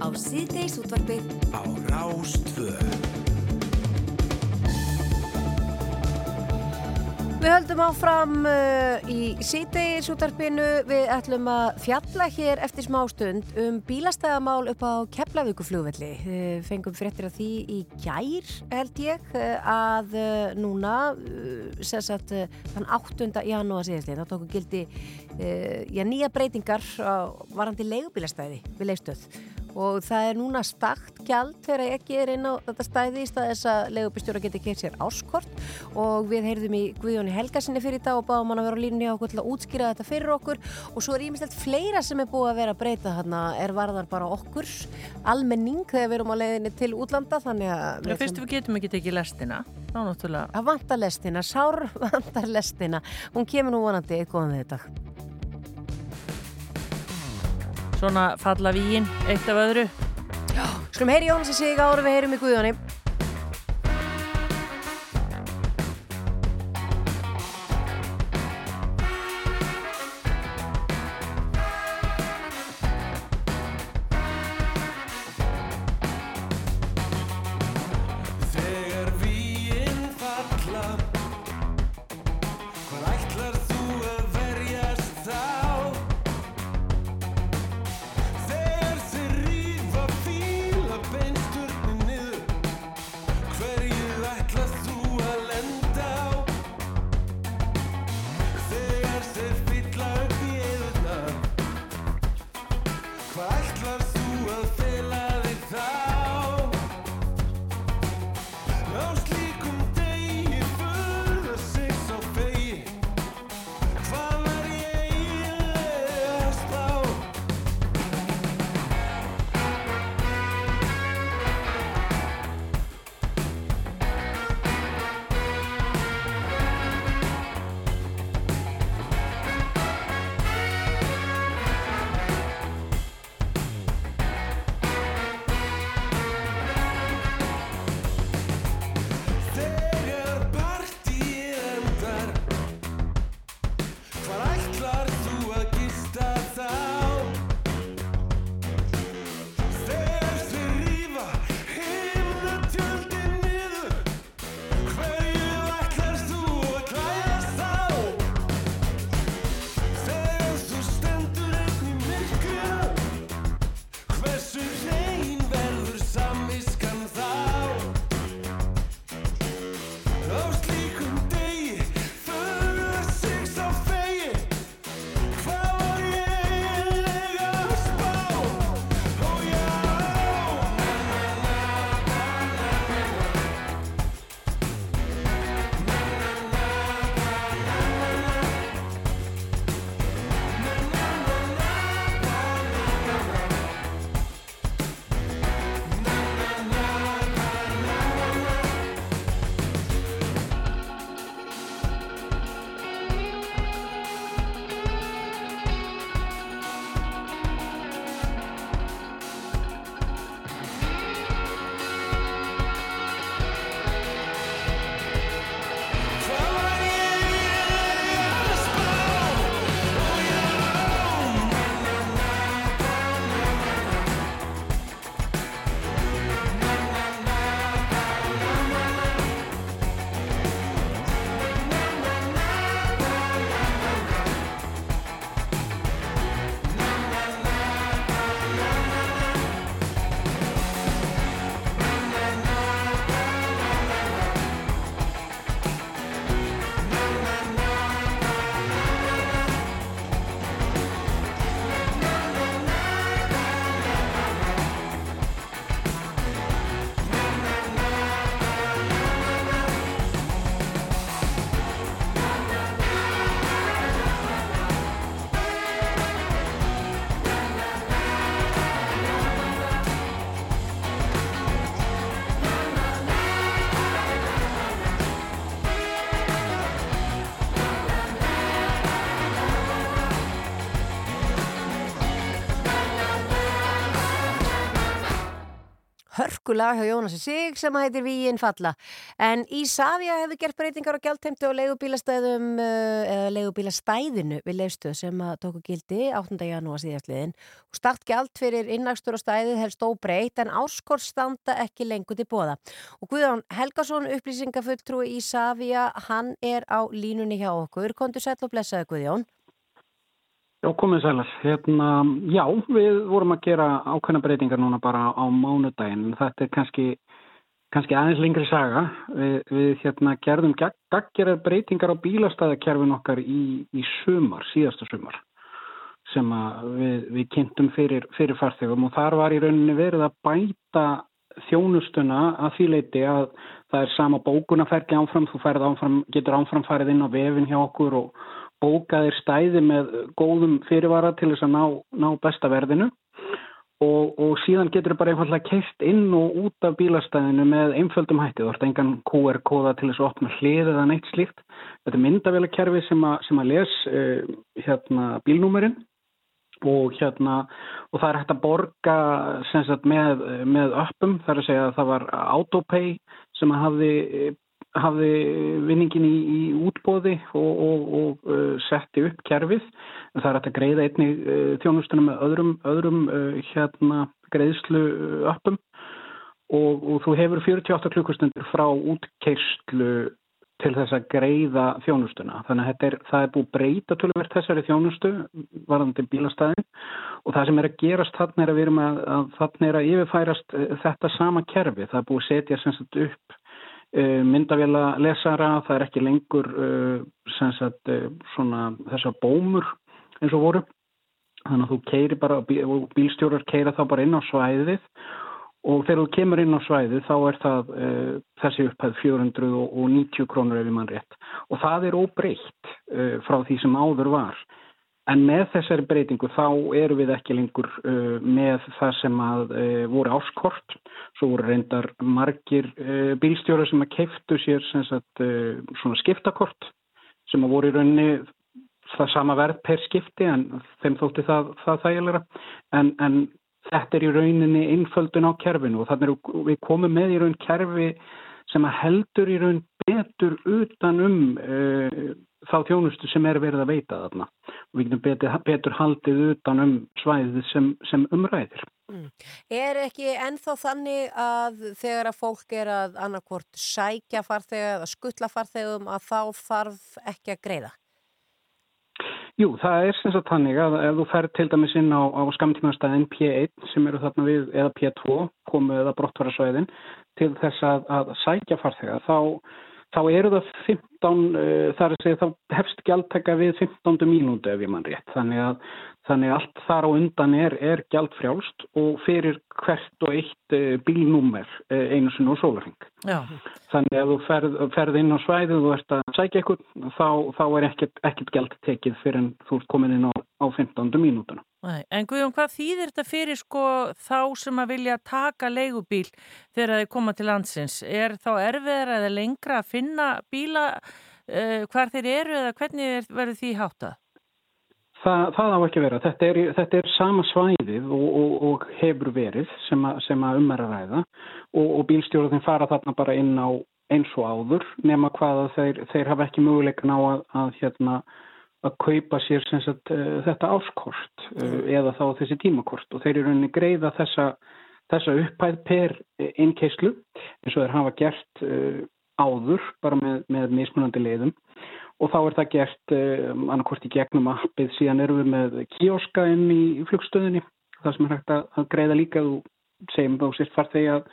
á síðdeis útvarfið á Rástvö. Við höldum áfram uh, í síðdeis útarpinu. Við ætlum að fjalla hér eftir smá stund um bílastæðamál upp á Keflavíkuflugvelli. Uh, fengum fréttir af því í gær held ég uh, að uh, núna, uh, sem sagt, uh, þann 8. janúar síðastlega, þá tóku gildi uh, já, nýja breytingar á varandi leigubílastæði við leistöð og það er núna stakt gjald þegar ekki er inn á þetta stæði í stað þess að legubistjóra geti keitt sér áskort. Og við heyrðum í Guðjóni Helgarsinni fyrir þetta og báðum hann að vera á línni á okkur til að útskýra þetta fyrir okkur. Og svo er ímestelt fleira sem er búið að vera að breyta þarna er varðar bara okkur almenning þegar við erum á leiðinni til útlanda þannig að Já, fyrst við getum ekki tekið lestina, þá náttúrulega... að vantar lestina, sár vantar lestina. Hún kemur nú vonandi eitthvað um þetta Svona falla víin, eitt af öðru. Skulum heyri Jónas að sig ára við heyrum í Guðjóni hörkulag hjá Jónasi Sig sem heitir Víin Falla. En Ísafja hefur gert breytingar á gjaldteimtu og leigubílastæðum uh, eða leigubílastæðinu við leifstöð sem tóku gildi 8. janúar síðastliðin. Startgjald fyrir innagstur og stæðið helst óbreyt en áskor standa ekki lengur til bóða. Og Guðjón Helgason, upplýsingafulltrúi Ísafja, hann er á línunni hjá okkur. Kondur sæl og blessaði Guðjón. Já, komið sælar. Hérna, já, við vorum að gera ákveðna breytingar núna bara á mánudaginn. Þetta er kannski, kannski aðeins lengri saga. Við, við hérna, gerðum gaggerar breytingar á bílastæðakerfin okkar í, í sumar, síðasta sumar sem við, við kynntum fyrir, fyrir farþegum og þar var í rauninni verið að bæta þjónustuna að því leiti að það er sama bókunafergi áfram, þú áfram, getur áfram farið inn á vefin hjá okkur og bókaðir stæði með góðum fyrirvara til þess að ná, ná besta verðinu og, og síðan getur það bara einfallega keitt inn og út af bílastæðinu með einföldum hætti. Þú ert engan QR-kóða til þess að opna hlið eða neitt slíkt. Þetta er myndavélakerfi sem, sem að les uh, hérna, bílnúmerinn og hérna og það er hægt að borga sagt, með, með öppum þar að segja að það var autopay sem hafði hafði vinningin í, í útbóði og, og, og uh, setti upp kerfið það er að greiða einni uh, þjónustunum með öðrum, öðrum uh, hérna, greiðslu uppum og, og þú hefur 48 klukkustundir frá útkerslu til þess að greiða þjónustuna. Þannig að er, það er búið breyta tölverð þessari þjónustu varðandi bílastæðin og það sem er að gerast þannig er að að, að að yfirfærast þetta sama kerfi. Það er búið setja upp Eh, myndavela lesara, það er ekki lengur eh, sagt, eh, svona, þessar bómur eins og voru. Þannig að þú keiri bara og bílstjórar keira þá bara inn á svæðið og þegar þú kemur inn á svæðið þá er það þessi upphæð 490 krónur ef ég mann rétt. Og það er óbreytt frá því sem áður var En með þessari breytingu þá eru við ekki lengur uh, með það sem að uh, voru áskort. Svo voru reyndar margir uh, bílstjóra sem að keiftu sér sagt, uh, svona skiptakort sem að voru í rauninni það sama verð per skipti en þeim þótti það, það þægilega. En, en þetta er í rauninni innföldun á kerfinu og þannig að við komum með í raun kerfi sem að heldur í raun betur utan um uh, þá þjónustu sem er verið að veita þarna og við getum betur, betur haldið utan um svæðið sem, sem umræðir. Mm. Er ekki ennþá þannig að þegar að fólk er að annarkvort sækja farþega eða skuttla farþegum að þá þarf ekki að greiða? Jú, það er sem sagt þannig að ef þú fer til dæmis inn á, á skamtímanstæðin P1 sem eru þarna við eða P2 komu eða brottvarasvæðin til þess að, að sækja farþega þá þá eru það 15, uh, þar að segja, þá hefst gjaldtaka við 15 mínúti ef ég mann rétt. Þannig að, þannig að allt þar á undan er, er gjaldfrjálst og fyrir hvert og eitt uh, bílnúmer uh, einu sinu og sólarheng. Þannig að þú ferð, ferð inn á svæðið og ert að sækja eitthvað, þá, þá er ekkert, ekkert gjald tekið fyrir en þú ert komin inn á, á 15 mínútuna. En Guðjón, hvað þýðir þetta fyrir sko þá sem að vilja taka leigubíl þegar þeir koma til landsins? Er þá erfiðar eða lengra að finna bíla uh, hvar þeir eru eða hvernig verður því háttað? Það, það á ekki að vera. Þetta er, þetta er sama svæðið og, og, og hefur verið sem að, að umæra ræða og, og bílstjórnum fara þarna bara inn á eins og áður nema hvaða þeir, þeir hafa ekki möguleikin á að, að hérna að kaupa sér sagt, uh, þetta áskort uh, eða þá þessi tímakort. Og þeir eru rauninni greiða þessa, þessa upphæð per innkeislu eins og þeir hafa gert uh, áður bara með, með mismunandi leiðum. Og þá er það gert annarkort í gegnum appið síðan eru við með kioska inn í flugstöðinni. Það sem er hægt að greiða líka þú segjum þá sérst farþegi að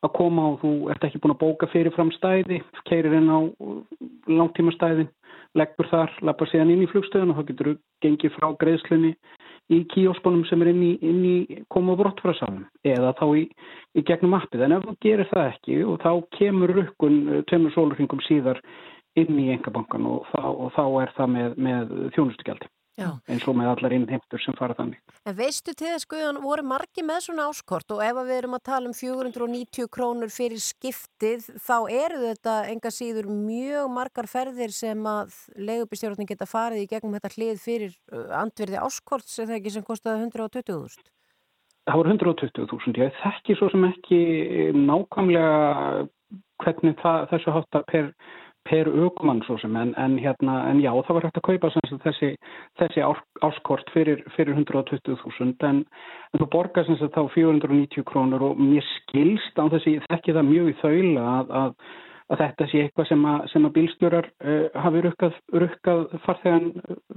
að koma og þú ert ekki búin að bóka fyrirfram stæði, keirir inn á langtímastæðin leggur þar, lappar síðan inn í flugstöðun og þá getur þú gengið frá greiðslunni í kíósbónum sem er inn í, inn í koma og brottfrasalum eða þá í, í gegnum appið. En ef þú gerir það ekki og þá kemur rukkun eh, tveimur sólurringum síðar inn í engabankan og, og þá er það með, með þjónustugjaldi. Já. eins og með allar innheimtur sem fara þannig. En veistu til þess að voru margi með svona áskort og ef við erum að tala um 490 krónur fyrir skiptið þá eru þetta enga síður mjög margar ferðir sem að leigubistjórnum geta farið í gegnum þetta hlið fyrir uh, andverði áskort sem það ekki sem kostiða 120.000? það voru 120.000, ég þekki svo sem ekki nákvæmlega hvernig það, þessu hátta per, per aukumann svo sem, en, en, hérna, en já, það var hægt að kaupa sagt, þessi, þessi áskort fyrir, fyrir 120.000, en, en þú borgar sagt, þá 490 krónur og mér skilst á þessi, þekki það mjög í þaula að, að að þetta sé eitthvað sem að, sem að bílstjórar uh, hafi rukkað, rukkað farþegan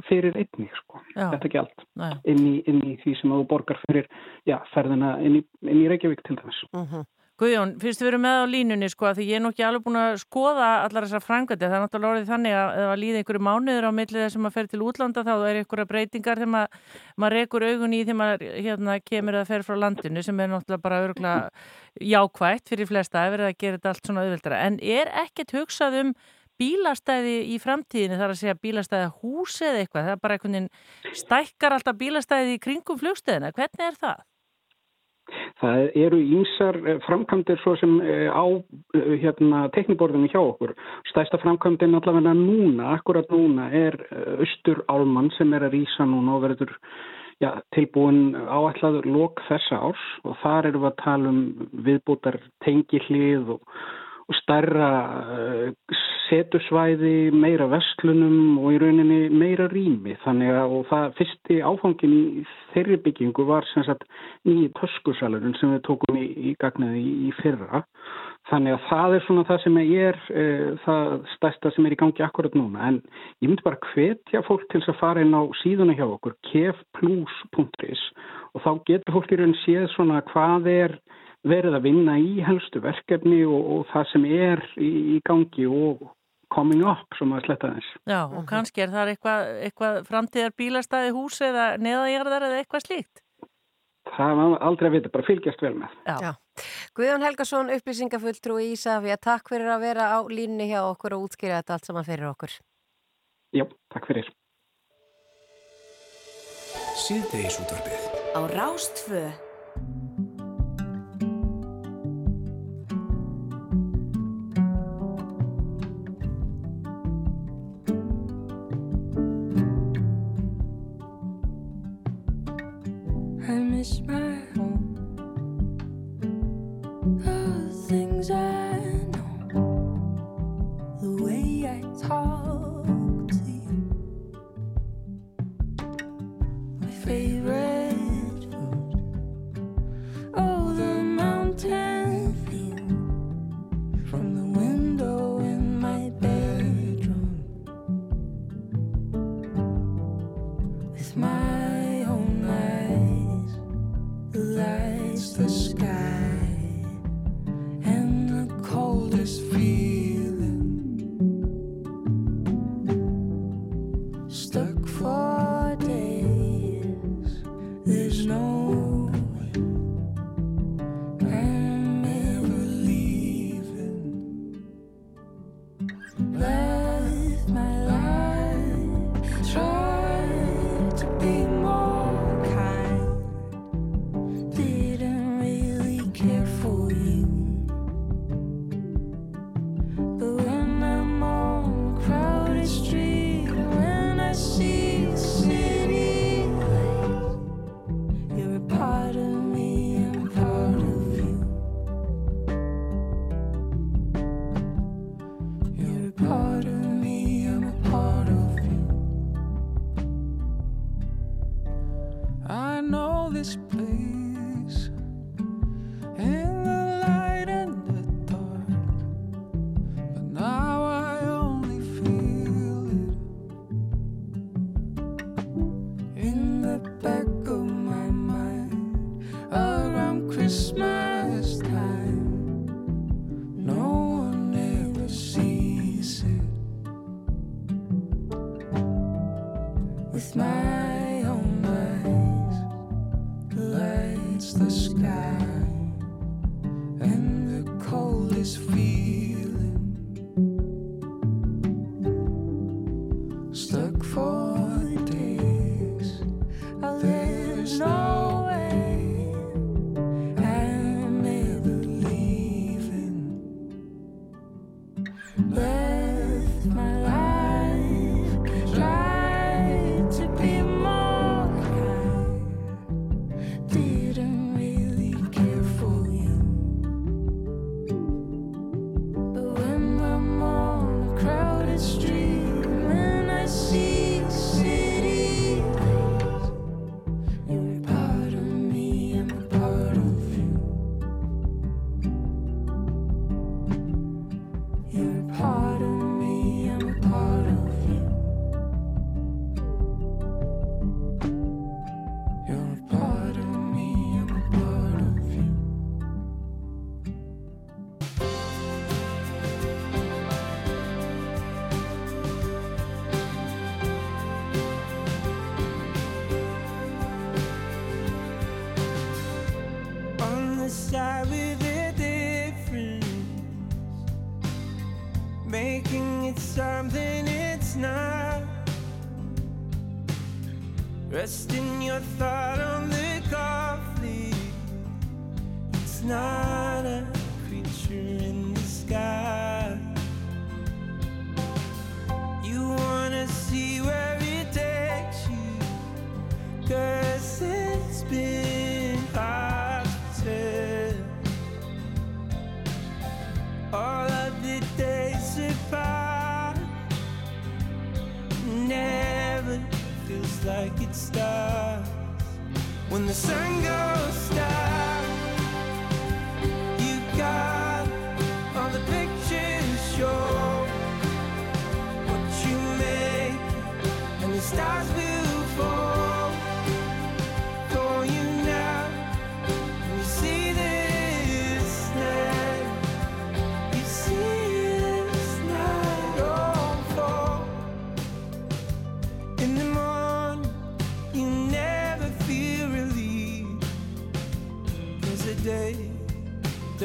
fyrir einni sko. þetta allt inn inn í því sem þú borgar fyrir já, ferðina inn í, inn í Reykjavík til dæmis uh -huh. Guðjón, fyrst við erum með á línunni sko að því ég er nokkið alveg búin að skoða allar þessar frangandi, það er náttúrulega orðið þannig að ef að líða einhverju mánuður á millið þessum að fer til útlanda þá er einhverja breytingar þegar mað, maður rekur augun í þegar maður hérna, kemur að fer frá landinu sem er náttúrulega bara öruglega jákvægt fyrir flesta að verða að gera þetta allt svona auðvildara en er ekkert hugsað um bílastæði í framtíðinu þar að segja bílastæði húsi eða eitthvað, það er bara einhvern veginn stækkar alltaf bílastæði í kringum flugstöðina, hvernig er það? Það eru ímsar eh, framkvæmdir svo sem eh, á eh, hérna, tekniborðinu hjá okkur. Stæsta framkvæmdin allavega núna, akkurat núna, er Östur Álmann sem er að rýsa núna og verður ja, tilbúin áætlaður lok þessa árs og þar eru við að tala um viðbútar tengilið og og stærra uh, setusvæði, meira vestlunum og í rauninni meira rými. Þannig að það fyrsti áfangin í þeirri byggingu var sem sagt nýji töskusalurinn sem við tókum í, í gagnaði í, í fyrra. Þannig að það er svona það sem er uh, það stærsta sem er í gangi akkurat núna. En ég myndi bara hvetja fólk til að fara inn á síðuna hjá okkur, kefplus.is og þá getur fólk í rauninni séð svona hvað er verið að vinna í helstu verkefni og, og það sem er í, í gangi og coming up, sem að sletta þess. Já, og mhm. kannski er það eitthvað, eitthvað framtíðar bílastæði hús eða neðagjörðar eða eitthvað slíkt? Það var aldrei að vita, bara fylgjast vel með. Já. Já. Guðjón Helgason, upplýsingafulltrú í Ísafja, takk fyrir að vera á línni hjá okkur og útskýra þetta allt saman fyrir okkur. Já, takk fyrir. Síðdeis útvarfið. Á Rástföð. wish my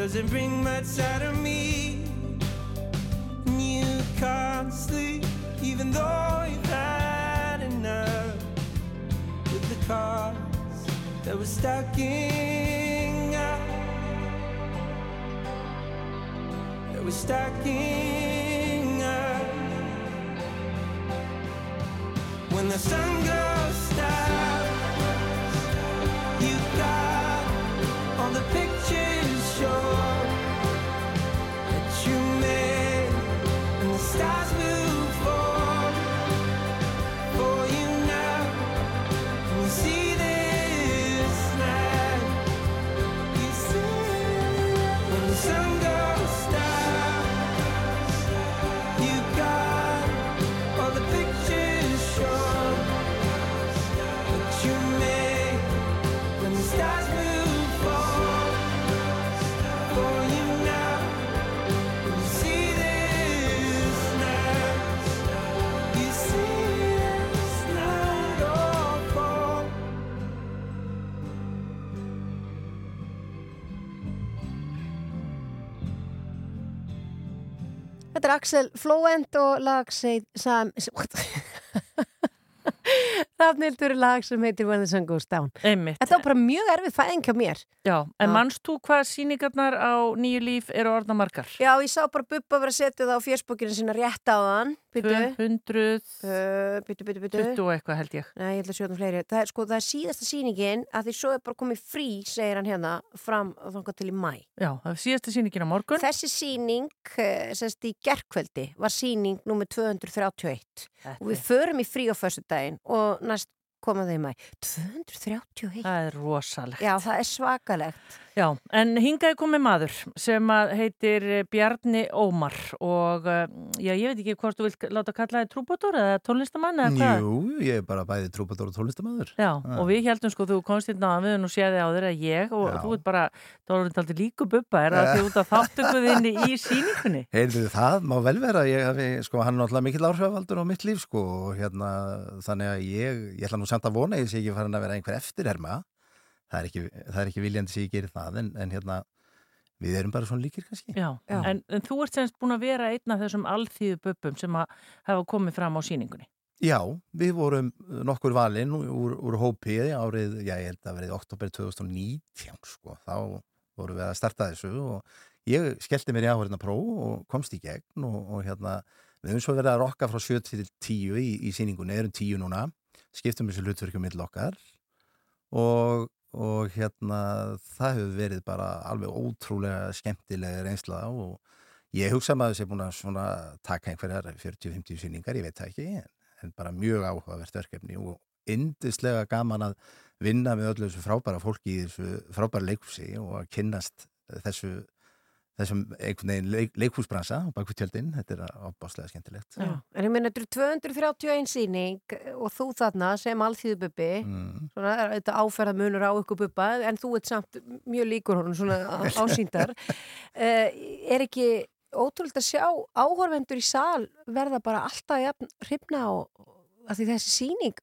doesn't bring much out Þetta er Axel Flóent og lag segð sam... Rafnildur lag sem heitir When the Sun Goes Down. Einmitt. Þetta var bara mjög erfið fæðing hjá mér. Já, en mannst þú hvað síningarnar á nýju líf eru orðna margar? Já, ég sá bara Bubba vera að setja það á fjörsbókinu sinna rétt á þann. Byttu, 200, uh, byttu, byttu, byttu. 20 og eitthvað held ég. Nei, ég held að sjóðum fleiri. Það er, sko, það er síðasta sýningin að því svo er bara komið frí, segir hann hérna, fram til í mæ. Já, það er síðasta sýningin á morgun. Þessi sýning, eh, semst í gerkvöldi, var sýning nummer 231 og við förum í frí á föstu daginn og næst koma þau í mæ. 231? Það er rosalegt. Já, það er svakalegt. Já, en hingaði komið maður sem heitir Bjarni Ómar og eh, já, ég veit ekki hvort þú vilt láta kalla þið trúbótor eða tónlistamann eða hvað? Jú, ég er bara bæði trúpator og tónlistamæður. Já, og við heldum sko, þú komst hérna að við nú séði á að ég og Já. þú ert bara, það voru þetta aldrei líku bubba, er það því út af þáttökuðinni í síningunni? Heyrðu, það má vel vera, ég sko, hann er náttúrulega mikill áhrifaldur á mitt líf, sko, og hérna, þannig að ég, ég það er ekki, það er ekki viljandi sem ég gerir það, en, en hérna, við erum bara svona líkir kannski. Já, En, en þú ert semst búin að vera einn af þessum alþýðu bubbum sem að hafa komið fram á síningunni. Já, við vorum nokkur valinn úr, úr hópi árið, já, ég held að verið oktober 2019, sko, þá vorum við að starta þessu og ég skellti mér í áhverjna próf og komst í gegn og, og hérna, við höfum svo verið að rokka frá 7 til 10 í, í síningunni, erum 10 núna, skiptum þessu hlutverkjum mill okkar og, og hérna, það hefur verið bara alveg ótrúlega skemmtilega reynsla og ég hugsa maður sem búin að taka einhverjar 40-50 síningar, ég veit það ekki, en, bara mjög áhugavert verkefni og yndislega gaman að vinna með öllu þessu frábæra fólki í þessu frábæra leikhúsi og að kynnast þessu þessum einhvern veginn leik, leikhúsbransa á bakvið tjöldin, þetta er ábáslega skemmtilegt. Já. En ég meina, þetta eru 231 síning og þú þarna sem alþýðu bubbi, Mm. svona er þetta áferða munur á ykkur bubba, en þú ert samt mjög líkur honum svona á- ásýndar. uh, er ekki ótrúlega að sjá áhorfendur í sal verða bara alltaf jafn hrifna og að því þessi síning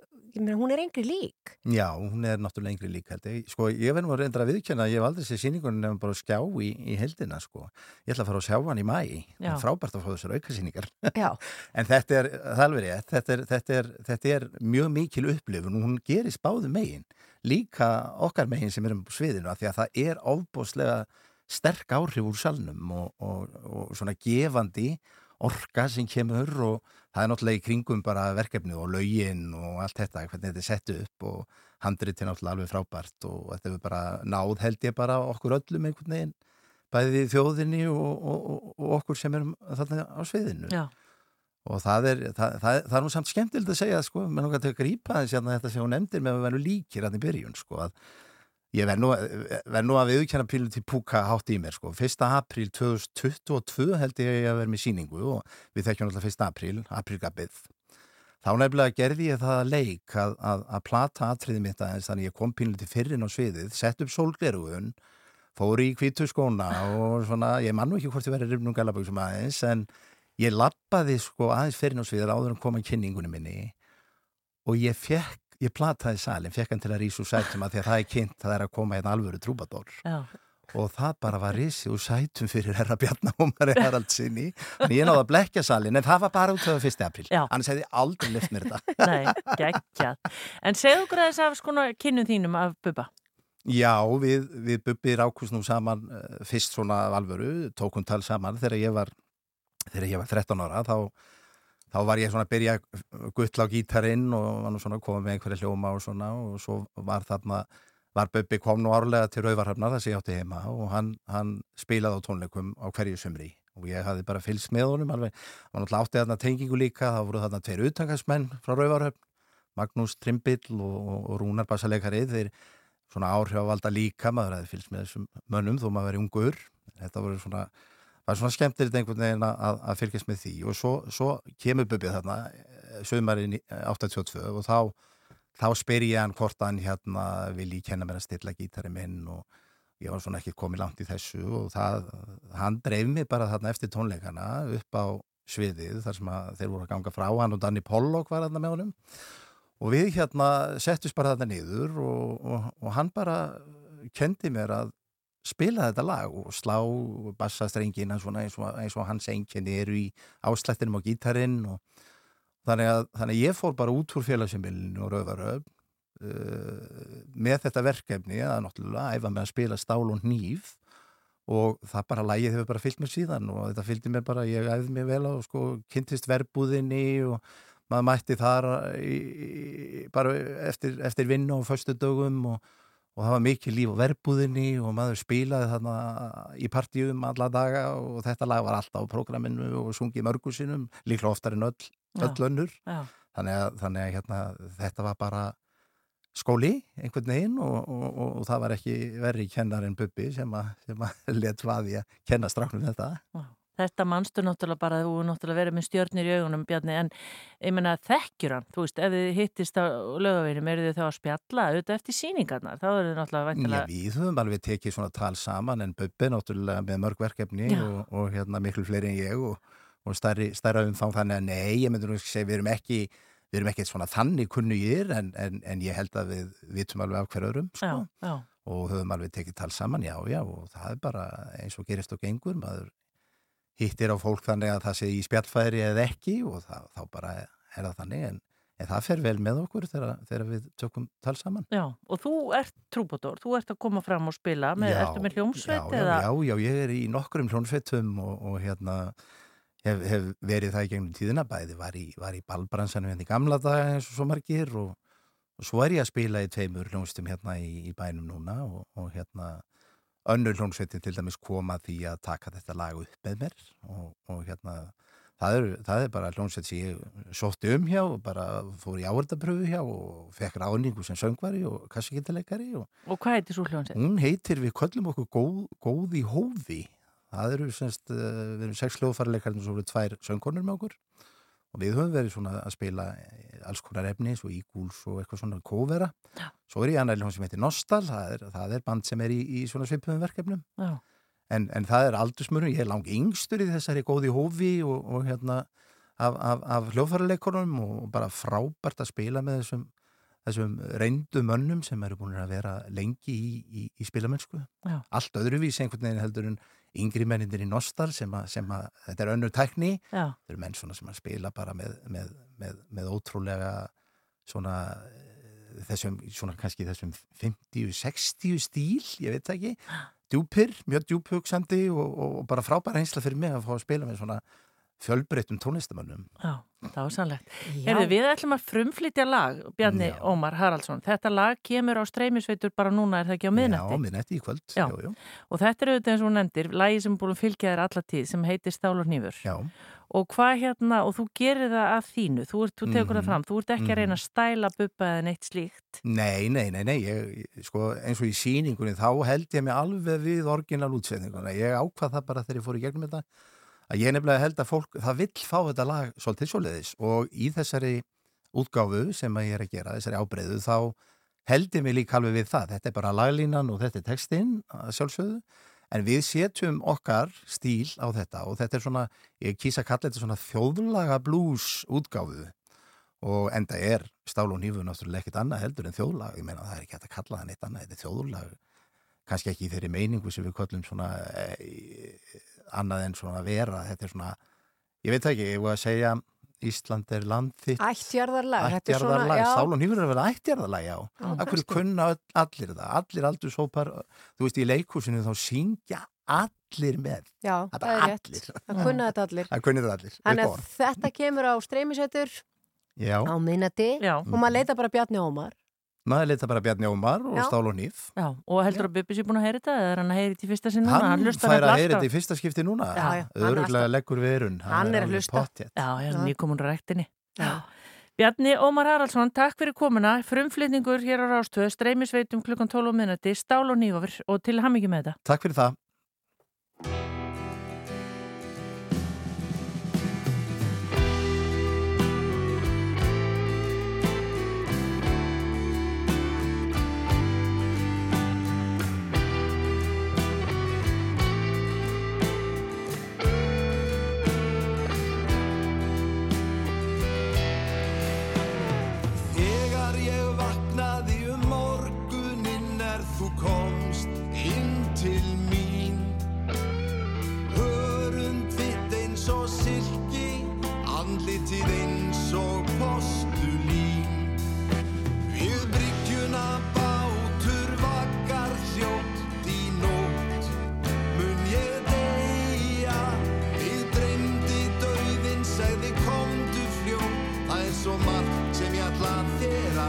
meina, hún er engri lík. Já, hún er náttúrulega yngri lík held ég. Sko, ég verðum að reynda að viðkjöna að ég hef aldrei séð síningunum nefnum bara að skjá í, í heldina, sko. Ég ætla að fara að sjá hann í mæ. Það er frábært að fá þessar aukasýningar. Já. en þetta er, er rétt, þetta er, þetta er, þetta er mjög mikil upplifun og hún gerist báðu megin. Líka okkar megin sem erum á sviðinu af því að það er ofbóðslega sterk áhrif úr salnum og, og, og svona gefandi orka sem kemur og það er náttúrulega í kringum bara verkefni og lögin og allt þetta, hvernig þetta er sett upp og handrið til náttúrulega alveg frábært og þetta er bara náð held ég bara okkur öllum einhvern veginn, bæði þjóðinni og, og, og, okkur sem erum þarna á sviðinu. Já. Og það er, það, það, það er nú samt skemmtilegt að segja, sko, menn okkar til að grípa þess að þetta sem hún nefndir með að vera líkir hann í byrjun, sko, að ég verð nú, ver nú að viðkjanna pílu til Púka hátt í mér, sko, 1. apríl 2022 held ég að vera með síningu og við þekkjum alltaf 1. apríl, aprílgabið. Þá nefnilega gerði ég það að leik að, að, að plata atriði mitt aðeins, þannig ég kom pílu til fyrrin á sviðið, sett upp sólglerugun, fór í kvítu skóna og svona, ég mann nú ekki hvort ég verið rifnum galaböksum aðeins, en ég lappaði sko aðeins fyrir og sviður áður en koma kynningunni minni og ég fekk, ég plataði salin, fekk hann til að rísa úr sætum að því að það er kynnt, það er að koma hérna alvöru trúbadór Já. og það bara var rísi úr sætum fyrir herra Bjarnahómari Haraldsinni þannig ég náði að blekja salin, en það var bara út 1. apríl, Já. annars hefði aldrei lift mér þetta Nei, geggjað. En segðu okkur aðeins af skona kynnum þínum af Bubba. Já, við, við Bubbi rákust nú saman uh, fyrst svona af alvöru, tókum tal saman þegar ég var, þegar ég var 13 ára, þá, þá var ég svona að byrja guttla á gítarinn og svona koma með einhverja hljóma og svona og svo var þarna, var Bubbi kom nú árlega til Rauvarhafnar þess að ég átti heima og hann, hann spilaði á tónleikum á hverju sumri og ég hafði bara fylgst með honum alveg, hann náttúrulega átti þarna tengingu líka, þá voru þarna tveir utangarsmenn frá Rauvarhafn, Magnús Trimbill og, og, Rúnar Bassalekarið, þeir svona áhrifvalda líka, maður hefði fylgst með þessum mönnum þó maður verið ungur. Þetta voru svona, var svona skemmtilegt einhvern veginn að, að fylgjast með því. Og svo, svo kemur Bubið þarna sömarinn 82 og þá þá spyr ég hann hvort hann hérna vil ég kenna mér að stilla gítari minn og ég var svona ekki komið langt í þessu og það, hann dreif mig bara þarna eftir tónleikana upp á sviðið þar sem þeir voru að ganga frá. Hann og Danny Pollock var þarna með honum og við hérna settust bara þetta niður og, og, og hann bara kendi mér að spila þetta lag og slá bassastrengina eins og, eins og hans einkenni eru í áslættinum á gítarinn og þannig að, þannig að ég fór bara út úr félagsumilinu og rauðaröf uh, með þetta verkefni að náttúrulega æfa með að spila stál og nýf og það bara lægið hefur bara fyllt mér síðan og þetta fylgdi mér bara, ég æfði mér vel á sko, kynntist verbúðinni og maður mætti þar í, í, bara eftir, eftir vinnu og förstu dögum og, og það var mikið líf á verbúðinni og maður spilaði þarna í partíum alla daga og þetta lag var alltaf á prógraminu og sungið mörgusinum, líklega oftar en öll, öll önnur. Já. þannig að, þannig að hérna, þetta var bara skóli einhvern veginn og, og, og, og það var ekki verri kennar en Bubbi sem að, að let vaði að kenna stráknum þetta Þetta manstu náttúrulega bara, þú er náttúrulega verið með stjörnir í augunum, Bjarni, en ég menna þekkjur hann, þú veist, ef þið hittist á lögaveginum, eru þið þá að spjalla auðvitað eftir síningarnar, þá eru þið náttúrulega Já, væntilega... við höfum alveg tekið svona tal saman en Bubbi náttúrulega með mörg verkefni Já. og, og hérna miklu fleiri en ég og, og stærri, stærra umfang þannig að nei, ég myndur nú ekki segja, við erum ekki við erum ekki svona þannig kunnugir en, en, en ég held að við vitum alveg á hver öðrum sko. Já, já. og höfum alveg tekið tal saman, já, já og það er bara eins og gerist og gengur maður hittir á fólk þannig að það sé í spjallfæri eða ekki og það, þá bara er það þannig en, en það fer vel með okkur þegar, þegar við tökum tal saman. Já, og þú ert trúbótor, þú ert að koma fram og spila, með, Já, ertu með hljómsveit já, eða... já, já, já, ég er í nokkrum hljómsveitum og, og hérna hef, hef verið það í gegnum tíðina bæði var í, var í balbransanum hérna í gamla daga eins og svo margir og, og svo er ég að spila í tveimur hljómsveitum hérna í, í bænum núna og, og hérna önnur hljómsveitin til dæmis koma því að taka þetta lag upp með mér og, og hérna það er, það er bara hljómsveit sem ég sótti um hjá og bara fór í áhverdapröfu hjá og fekk ráningu sem söngvari og kassikindaleikari og Og hvað heitir svo hljómsveit? Hún heitir, við köllum okkur góð, góð í hófi. Það eru semst, uh, við erum sex hljóðfærleikarnir og svo eru tvær söngkonur með okkur og við höfum verið svona að spila alls konar efni, svo Eagles og eitthvað svona kóvera. Svo er ég annar hljóðum sem heitir Nostal, það er, það er band sem er í, í svona svipum verkefnum. Já. En, en það er aldursmörun, ég er lang yngstur í þessari góði hófi og, og hérna af, af, af hljóðfærleikunum og bara frábært að spila með þessum þessum reyndu mönnum sem eru búin að vera lengi í, í, í spilamennsku Já. allt öðruvís einhvern veginn heldur en yngri mennindir í Nostal sem að, sem að þetta er önnur tækni Já. þetta eru menn svona sem að spila bara með, með, með, með ótrúlega svona eh, þessum, svona kannski þessum 50-60 stíl, ég veit það ekki djúpir, mjög djúphugsandi og, og, og bara frábæra einsla fyrir mig að fá að spila með svona fjölbreyttum tónlistamönnum Já, það var sannlegt. Já. Herðu, við ætlum að frumflytja lag, Bjarni Já. Ómar Haraldsson. Þetta lag kemur á streymisveitur bara núna, er það ekki á miðnætti? Já, miðnætti í kvöld Já. Jú. Og þetta er auðvitað eins og hún nefndir, lagi sem búin að fylgja þér alla tíð, sem heitir Stál og hnífur. Já. Og hvað hérna, og þú gerir það að þínu, þú, ert, þú tekur Mhm. það fram, þú ert ekki að reyna að stæla bubba eða neitt slíkt. Nei, nei, nei, nei ég, sko, eins og í síningunni þá held ég mig alveg við orginal útsetninguna. Ég ákvað það bara þegar ég fór í gegnum þetta að ég nefnilega held að fólk það vill fá þetta lag svolítið svoleiðis. Og í þessari útgáfu sem að ég er að gera, þessari ábreyðu þá held ég mig líka alveg við það. Þetta er bara laglínan og þetta er textinn að sjálfsögðu, en við setjum okkar stíl á þetta og þetta er svona, ég kýsa að kalla þetta svona þjóðlaga blues útgáfu. Og enda er stál og nýfu náttúrulega ekkert annað heldur en þjóðlag, ég meina það er ekki hægt að kalla það neitt annað, þetta er þjóðlag. Kannski ekki í þeirri meiningu sem við köllum svona e, annað en svona vera, þetta er svona ég veit ekki, ég voru að segja Ísland er land þitt Ættjarðarlag, þetta er svona, ættjarðarlag, og nýfur er að vera ættjarðarlag, já Já, Akkur kannski. kunna allir það, allir aldurshópar þú veist, í leikhúsinu þá syngja allir með Já, Það er það er rétt. allir. Það kunna þetta allir. Það kunnir það allir, Þannig að þetta kemur á streymisveitur Já, á minnati og maður leita bara Bjarni Ómar. Maður leita bara Bjarni Ómar og Já. stál og nýf Já, og heldur að Bubbi sé búin að heyra þetta eða er hann að heyra þetta í fyrsta sinn núna? Hann fær að heyra þetta í fyrsta skipti núna Já, já, Öruglega leggur verun Hann er að hlusta. Já, er Já. nýkomin úr rektinni. Já. Bjarni Ómar Haraldsson, takk fyrir komuna. Frumflýtningur hér á Rástöð, streymisveitum klukkan 12 á minnati, stál og nýfafur og til hamingi með þetta. Takk fyrir það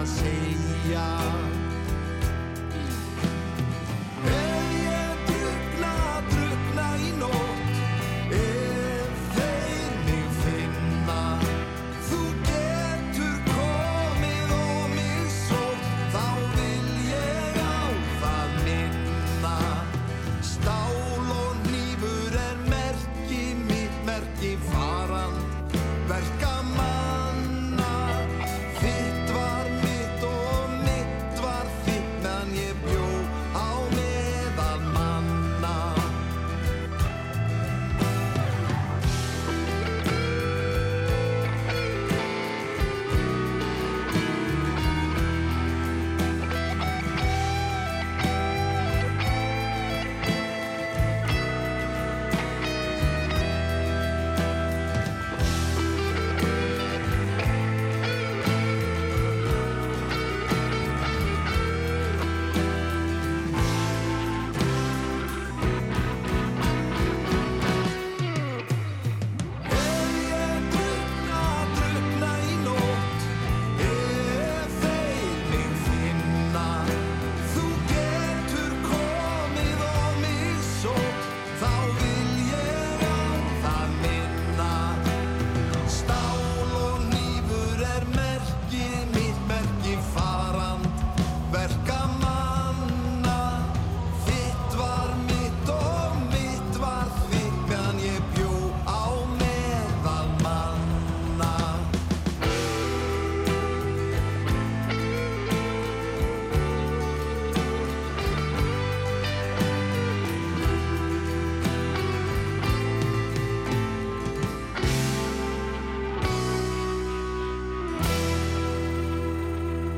þér að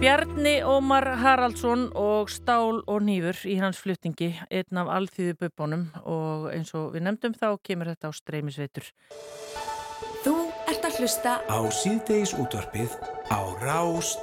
Bjarni Ómar Haraldsson og Stál og Nýfur í hans flutningi, einn af alþýðu bubónum og eins og við nefndum þá kemur þetta á streymisveitur. Þú ert að hlusta Á síðdeis útvarpið á Rás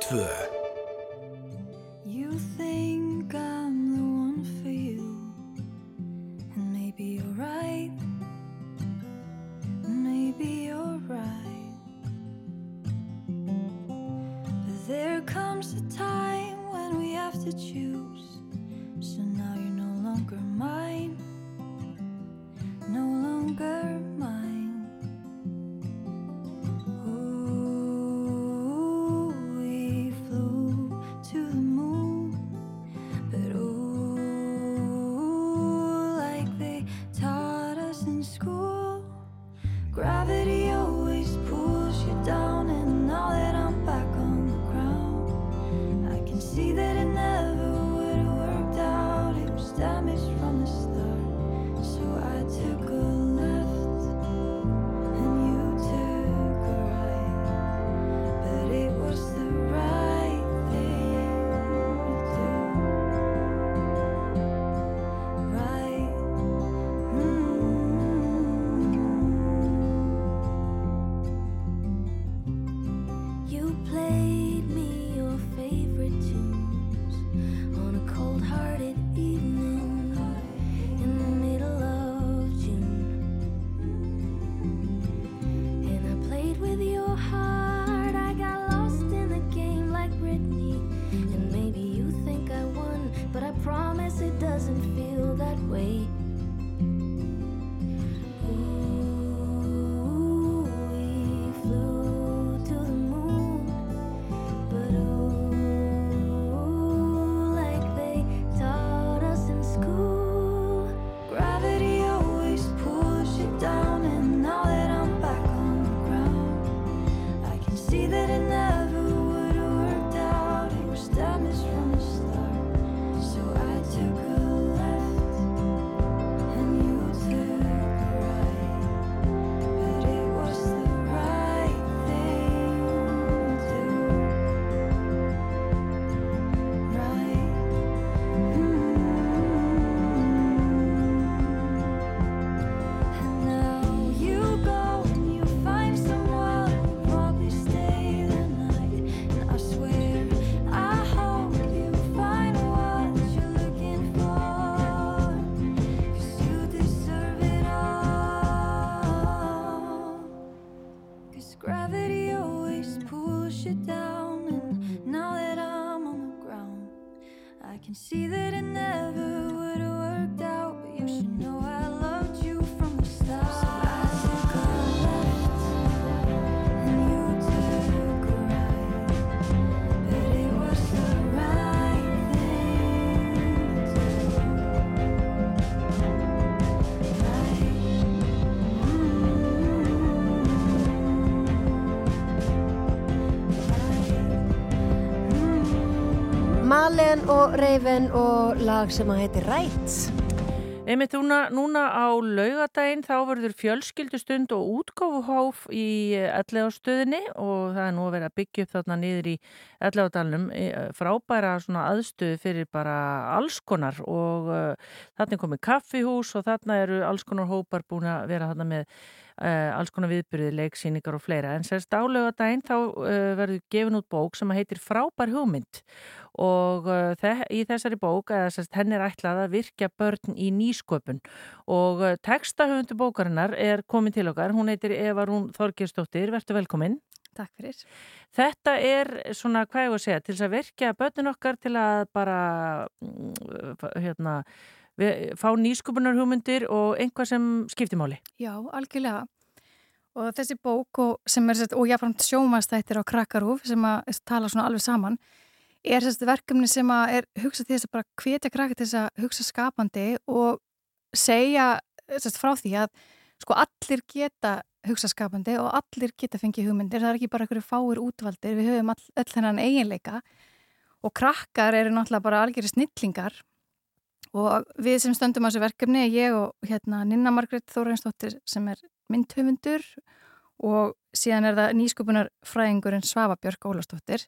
Malen og Raven og lag sem að heiti Rætt. Einmitt núna, núna á laugadaginn þá verður fjölskyldustund og útgáfuhóf í ellegastöðinni og það er nú að vera að byggja upp þarna niður í ellegadalunum frábæra svona aðstöðu fyrir bara alls konar og uh, þarna er komið kaffihús og þarna eru alls konar hópar búin að vera þarna með alls konar viðbyrði, leiksýningar og fleira. En sérst á laugadaginn þá uh, verður gefin út bók sem heitir Frábær hugmynd. Og þe í þessari bók sérst henni er ætlað að virkja börn í nýsköpun. Og textahöfundu bókarinnar er komin til okkar, hún heitir Eva Rún Þorgjursdóttir, verður velkomin. Takk fyrir. Þetta er svona, hvað ég var að segja, til þess að virkja börnin okkar til að bara mm, hérna fá nýsköpunar hugmyndir og einhvað sem skiptir máli. Já, algjörlega. Og þessi bók og, sem er, og jáfnframt sjómanstættir á Krakkarúf sem að tala svona alveg saman er þessi verkefni sem að er hugsað til þess að bara hvetja krakkar til þess að hugsa skapandi og segja sérst, frá því að sko allir geta hugsa skapandi og allir geta fengið hugmyndir, það er ekki bara einhverju fáir útvaldir, við höfum all, öll þennan eiginleika og krakkar eru náttúrulega bara algjörði snillingar og við sem stöndum á þessu verkefni, ég og hérna Ninna Margret Þórainsdóttir sem er myndhöfundur og síðan er það nýsköpunar fræðingurinn Svava Björk Ólastóttir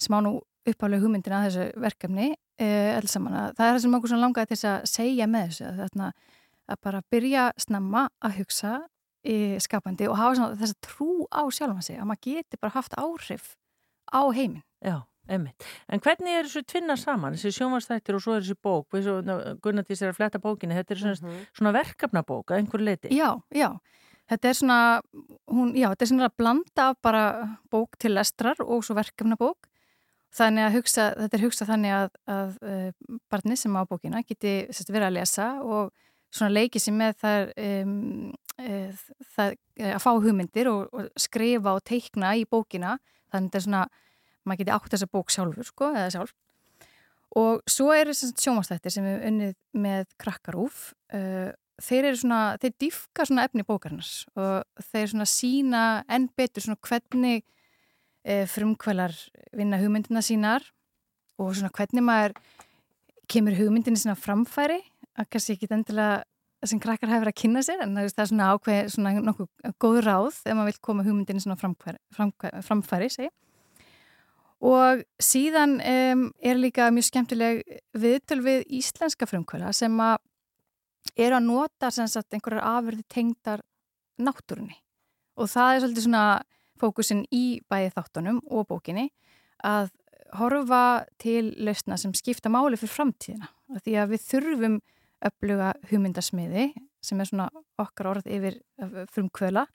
sem á nú uppálega hugmyndina að þessu verkefni að það er það sem okkur langaði til þess að segja með þessu að, þarna, að bara byrja snemma að hugsa í skapandi og hafa þess að trú á sjálfan sig að maður geti bara haft áhrif á heiminn. Já, einmitt. En hvernig er þessu tvinna saman, þessi sjónvastættir og svo er þessi bók, Gunnar Dís er að fletta bókinni, þetta er svona, mm -hmm. svona verkefnabók að einhver leiti? Já, já. Þetta er svona, hún, já, þetta er svona að blanda bara bók til lestrar og svo verkefnabók. Þannig að hugsa, þetta er hugsa þannig að, að, að barni sem á bókina geti sérst, verið að lesa og svona leikið sem með þar um, e, það, að fá hugmyndir og, og skrifa og teikna í bókina þannig að þetta er svona, maður geti átt þessa bók sjálfur sko, eða sjálf og svo er þess að sjómanstættir sem við unnið með krakkarúf uh, þeir eru svona, þeir diffka svona efni bókarnas og þeir svona sína enn betur svona hvernig uh, frumkvælar vinna hugmyndina sínar og svona hvernig maður kemur hugmyndinni svona framfæri að kannski ekki endilega sem krakkar hefur að kynna sér en það er svona ákveð svona nokkuð góð ráð ef maður vil koma hugmyndinni svona framfæri, framfæri, framfæri segi. Og síðan um, er líka mjög skemmtileg viðtöl við íslenska frumkvöla sem að eru að nota sagt, einhverjar afverði tengdar náttúrunni. Og það er svolítið svona fókusin í bæði þáttunum og bókinni að horfa til lausna sem skipta máli fyrir framtíðina. Því að við þurfum öfluga hugmyndasmiði sem er svona okkar orð yfir frumkvöla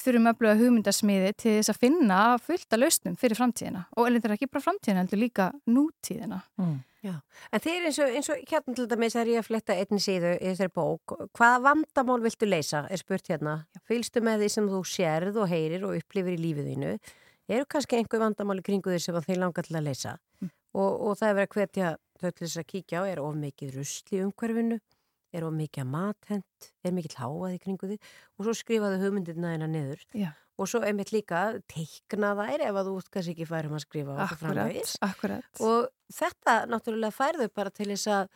þurfum öfluga hugmyndasmiði til þess að finna fullta lausnum fyrir framtíðina. Og eða ekki bara framtíðina, heldur líka nútíðina. Mm. Já, en þeir eins og, eins og hérna til dæmis er ég að fletta einni síðu í þessari bók. Hvaða vandamál viltu leysa, er spurt hérna. Fylgstu með því sem þú sérð og heyrir og upplifir í lífiðinu eru kannski einhver vandamáli kringu því sem þeir langar til að leysa? Mm. og, og það er verið að hvetja þau til þess að kíkja á er of mikið rusli umhverfinu er of mikið að mathend er mikið háaði kringu því og svo skrifaðu hugmyndirna þeina niður. Já. og svo einmitt líka teikna þær ef að þú kannski ekki færum að skrifa akkurat, akkurat. og þetta náttúrulega færðu bara til þess að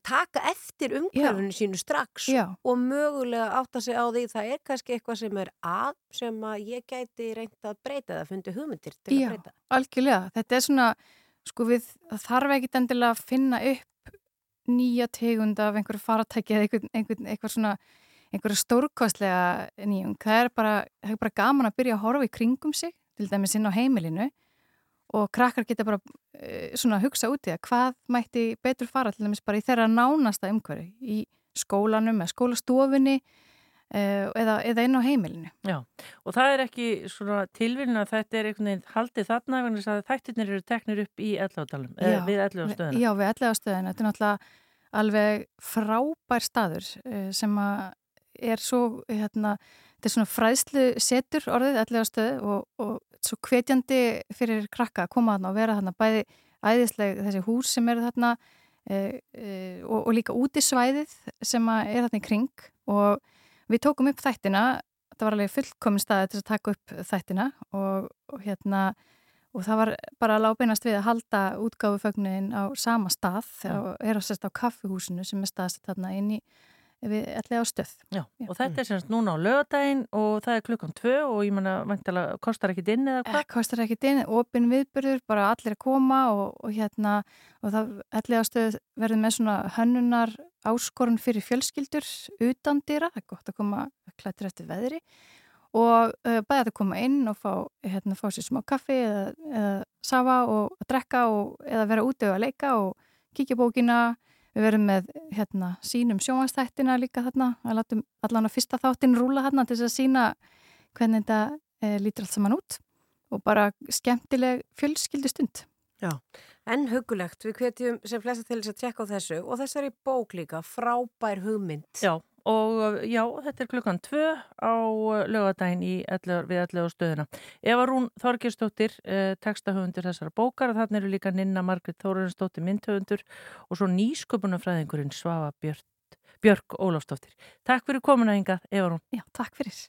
taka eftir umhverfinu sínu strax Já. og mögulega átta sig á því það er kannski eitthvað sem er að sem að ég gæti reynd að breyta það, fundi hugmyndir til Já, að breyta. algjörlega, þetta er svona sko við þarf ekki endilega að finna upp nýja tegund af einhverju faratæki eða einhver, einhver, einhver svona einhverju stórkostlega nýjung. Það er, bara, það er bara gaman að byrja að horfa í kringum sig, til dæmis inn á heimilinu og krakkar geta bara uh, svona að hugsa út í það hvað mætti betur fara til dæmis bara í þeirra nánasta umhverju, í skólanum eða skólastofinni eða, eða inn á heimilinu. Já, og það er ekki svona tilvíðin að þetta er einhvern veginn haldið þarna vegna þess að þættirnir eru teknir upp í ellátalum, eða við elláðstöðuna. Já, við elláðstöðuna. Þetta er náttúrulega alveg frábær staður uh, sem er svo, hérna, þetta er svona fræðslu setur orðið elláðstöðu og, og svo hvetjandi fyrir krakka að koma þarna og vera þarna bæði æðisleg þessi hús sem eru þarna e, e, og, og líka útisvæðið sem er þarna í kring og við tókum upp þættina það var alveg fullkomin staði til að taka upp þættina og, og hérna og það var bara að lábeinast við að halda útgáfufögnin á sama stað og er að sérst á kaffihúsinu sem er staðsett þarna inn í við ætlaði á stöð. Já, Já. og þetta er semst núna á lögadaginn og það er klukkan tvö og ég menna, vantala, kostar ekkit inn eða hvað? Eh, kostar ekkit inn, opin viðbyrður, bara allir að koma og, og hérna, og það ætlaði á stöð verði með svona hönnunar áskorun fyrir fjölskyldur utan dýra, það er gott að koma klættir eftir veðri og uh, bæði að koma inn og fá, hérna, fá sér smá kaffi eða, eða safa og að drekka og, eða vera úti og að leika og kíkja bókina Við verum með hérna, sínum sjónvastættina líka þarna, að látum allan að fyrsta þáttin rúla þarna til þess að sína hvernig þetta e, lítur allt saman út. Og bara skemmtileg fjölskyldi stund. Já, en hugulegt, við hvetjum sem flesta til þess að tjekka á þessu. Og þessari bók líka, frábær hugmynd. Já, og já, þetta er klukkan tvö á lögadaginn í ellegar, við ellegar stöðuna. Eva Rún Þorgirstóttir, eh, textahöfundur þessara bókar, þannig eru líka Ninna Margrit Þórensdóttir myndhöfundur og svo nýsköpunafræðingurinn Svafa Björk, Björk Ólafstóttir. Takk fyrir komuna hingað, Eva Rún. Já, takk fyrir.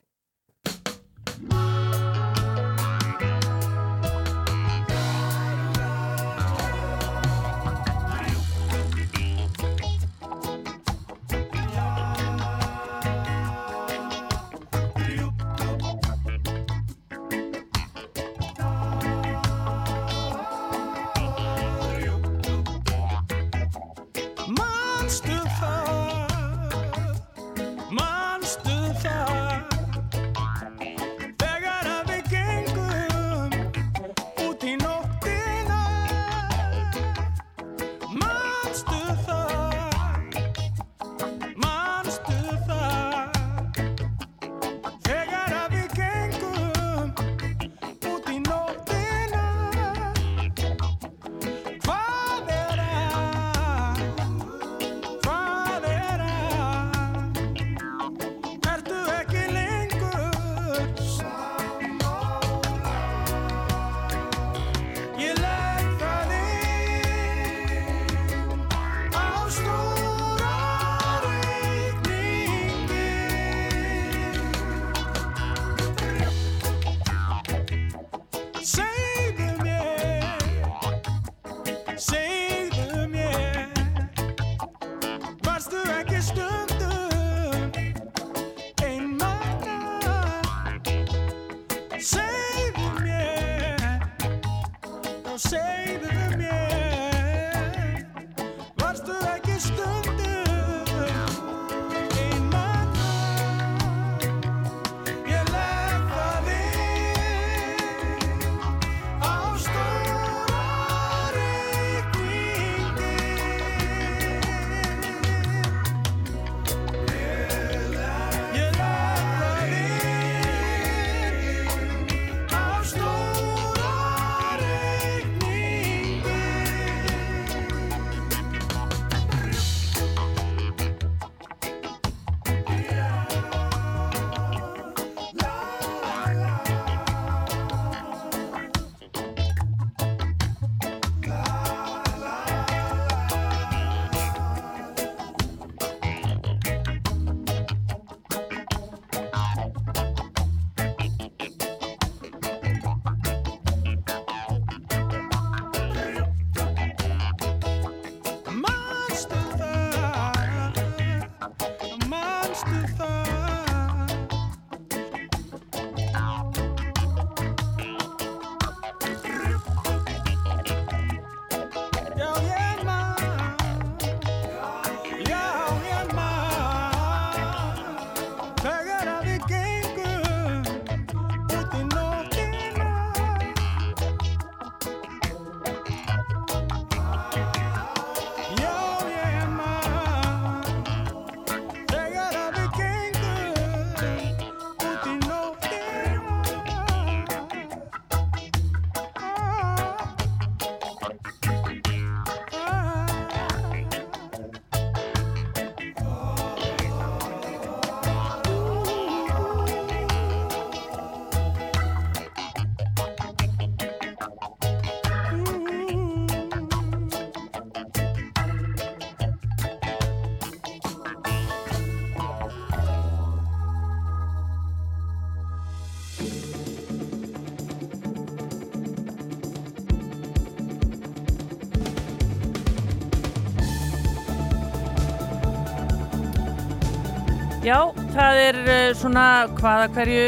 Er uh, svona hvaða hverju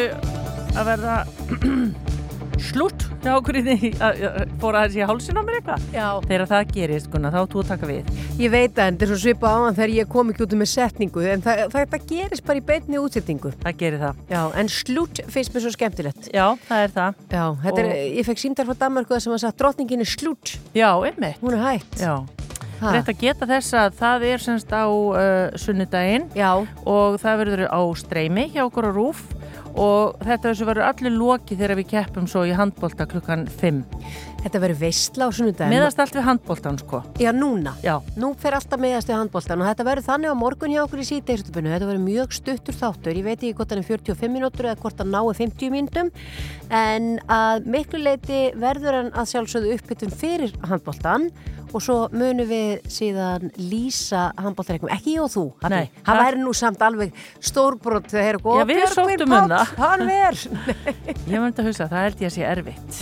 að verða slútt hjá okkur í því að að- fór aðeins í hálsin á mér eitthvað. Þegar það gerist, Gunnar, þá þú að taka við. Ég veit að þetta er svo svipa á hann þegar ég kom ekki út með setningu en það, það, það gerist bara í beinni útsetningu. Það gerir það. Já, en slút finnst mér svo skemmtilegt. Já, það er það. Já, er, ég fekk símdar frá Danmarku þar sem að sagt drottningin er slút. Já, einmitt. Hún er hægt. Já. Rétt að geta þess að það er semst á uh, sunnudaginn Já. og það verður á streymi hjá okkur á rúf og þetta þessu verður allir loki þegar við keppum svo í handbólta klukkan 5. Þetta verður veistla á sunnudaginn. Meðast allt við handbóltan sko. Já, núna. Já. Nú fer alltaf meðast við handbóltan og þetta verður þannig á morgun hjá okkur í síðdeisutubinu. Þetta verður mjög stuttur þáttur. Ég veit ekki hvort hann er 45 mínútur eða hvort hann nái 50 mínútum. En að miklu leiti verður hann að sjálfsögðu uppbytun fyrir handbóltan og svo munum við síðan lýsa handbóltareikum. Ekki ég og þú. Nei. Það væri nú samt alveg stórbrot þegar eru Já, við sóttum um það. Hann ver. Ég myndi að hugsa, það held ég að sé erfitt.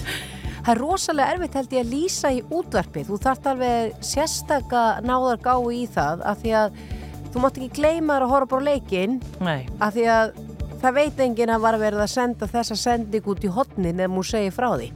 Það er rosalega erfitt held ég að lýsa í útvarpið. Þú þarft alveg sérstaka náðar gái í það af því að þú mátt ekki gleyma þér að horfa bara Nei. af því að það veit enginn að var verið að senda þessa sending út í hotnin ef hún segir frá því.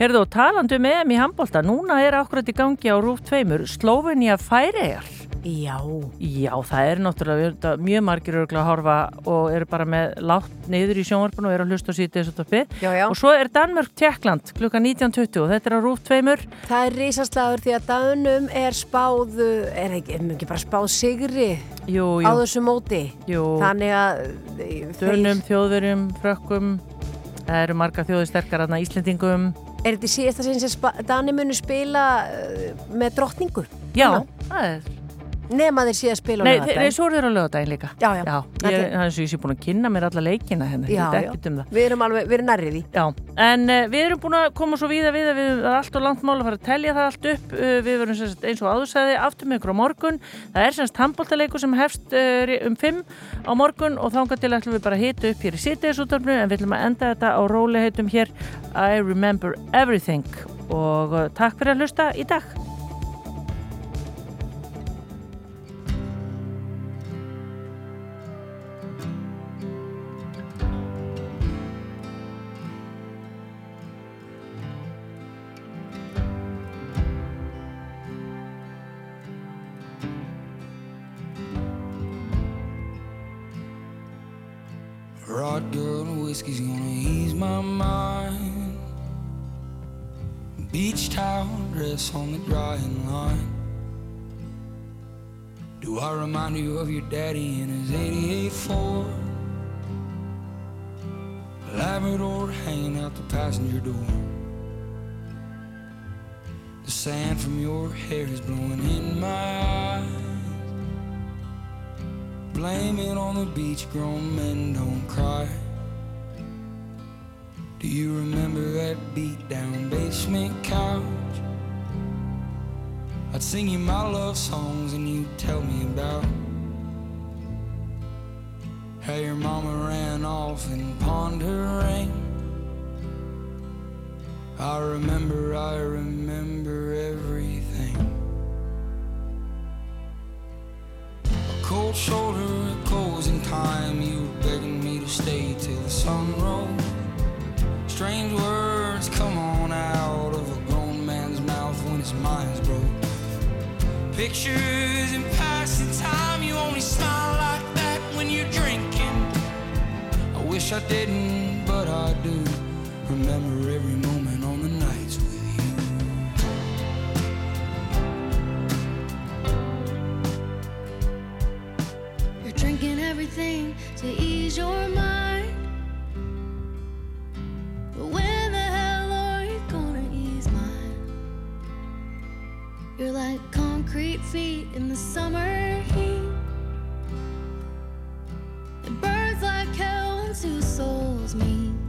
Herðu, og talandi um EM í handbólta, núna er akkurat í gangi á rúf tveimur, Slóvenja færiðar. Já. Já, það er náttúrulega mjög margir örgulega að horfa og eru bara með látt niður í sjónvarpinu og eru að hlusta á síðan þessu toppi. Já, já. Og svo er Danmörk-Tjekkland klukka 19.20 og þetta er á rúf tveimur. Það er risaslagur því að dánum er spáð, er ekki, er ekki bara spáð sigri Jú, á jú. þessu móti. Jú. Þannig að eh, Dönum, þjóðverjum, frökkum, það eru marga þjóði sterkar aðna Íslendingum. Er þetta sem spa- Dani munu spila uh, með drottningu? Já, það er... Nema þeir síðan spila á Nei, laugardaginn. þeir, nei, svo eru þeir á lögadaginn líka. Já, já. Já, ég, er- er og ég sé búin að kynna mér alla leikina henni, Já, veit já. ekkert um. Við erum alveg, við erum nærrið því. Já, en uh, við erum búin að koma svo víða við að við það er allt og langt mál að fara að telja það allt upp uh, við verum eins og áðursæði aftur með ykkur á morgun, það er semst handbóltaleikur sem hefst uh, um 5 á morgun og þangað til ætlum við bara að hita upp hér í sittiðisúttarfnu en við ætlum að enda þetta á róliheitum hér I Remember Everything og takk fyrir að hlusta í dag Rod girl and whiskey's gonna ease my mind. Beach towel dress on the drying line. Do I remind you of your daddy in his 88 Ford? Labrador hanging out the passenger door. The sand from your hair is blowing in my eyes. Blame it on the beach, grown men don't cry. Do you remember that beat down basement couch? I'd sing you my love songs and you'd tell me about how your mama ran off and pawned her ring. I remember, I remember everything. Cold shoulder, a closing time. You were begging me to stay till the sun rose. Strange words come on out of a grown man's mouth when his mind's broke. Pictures in passing time, you only smile like that when you're drinking. I wish I didn't, but I do. Remember every moment Everything to ease your mind. But when the hell are you gonna ease mine? You're like concrete feet in the summer heat. It burns like hell when two souls meet.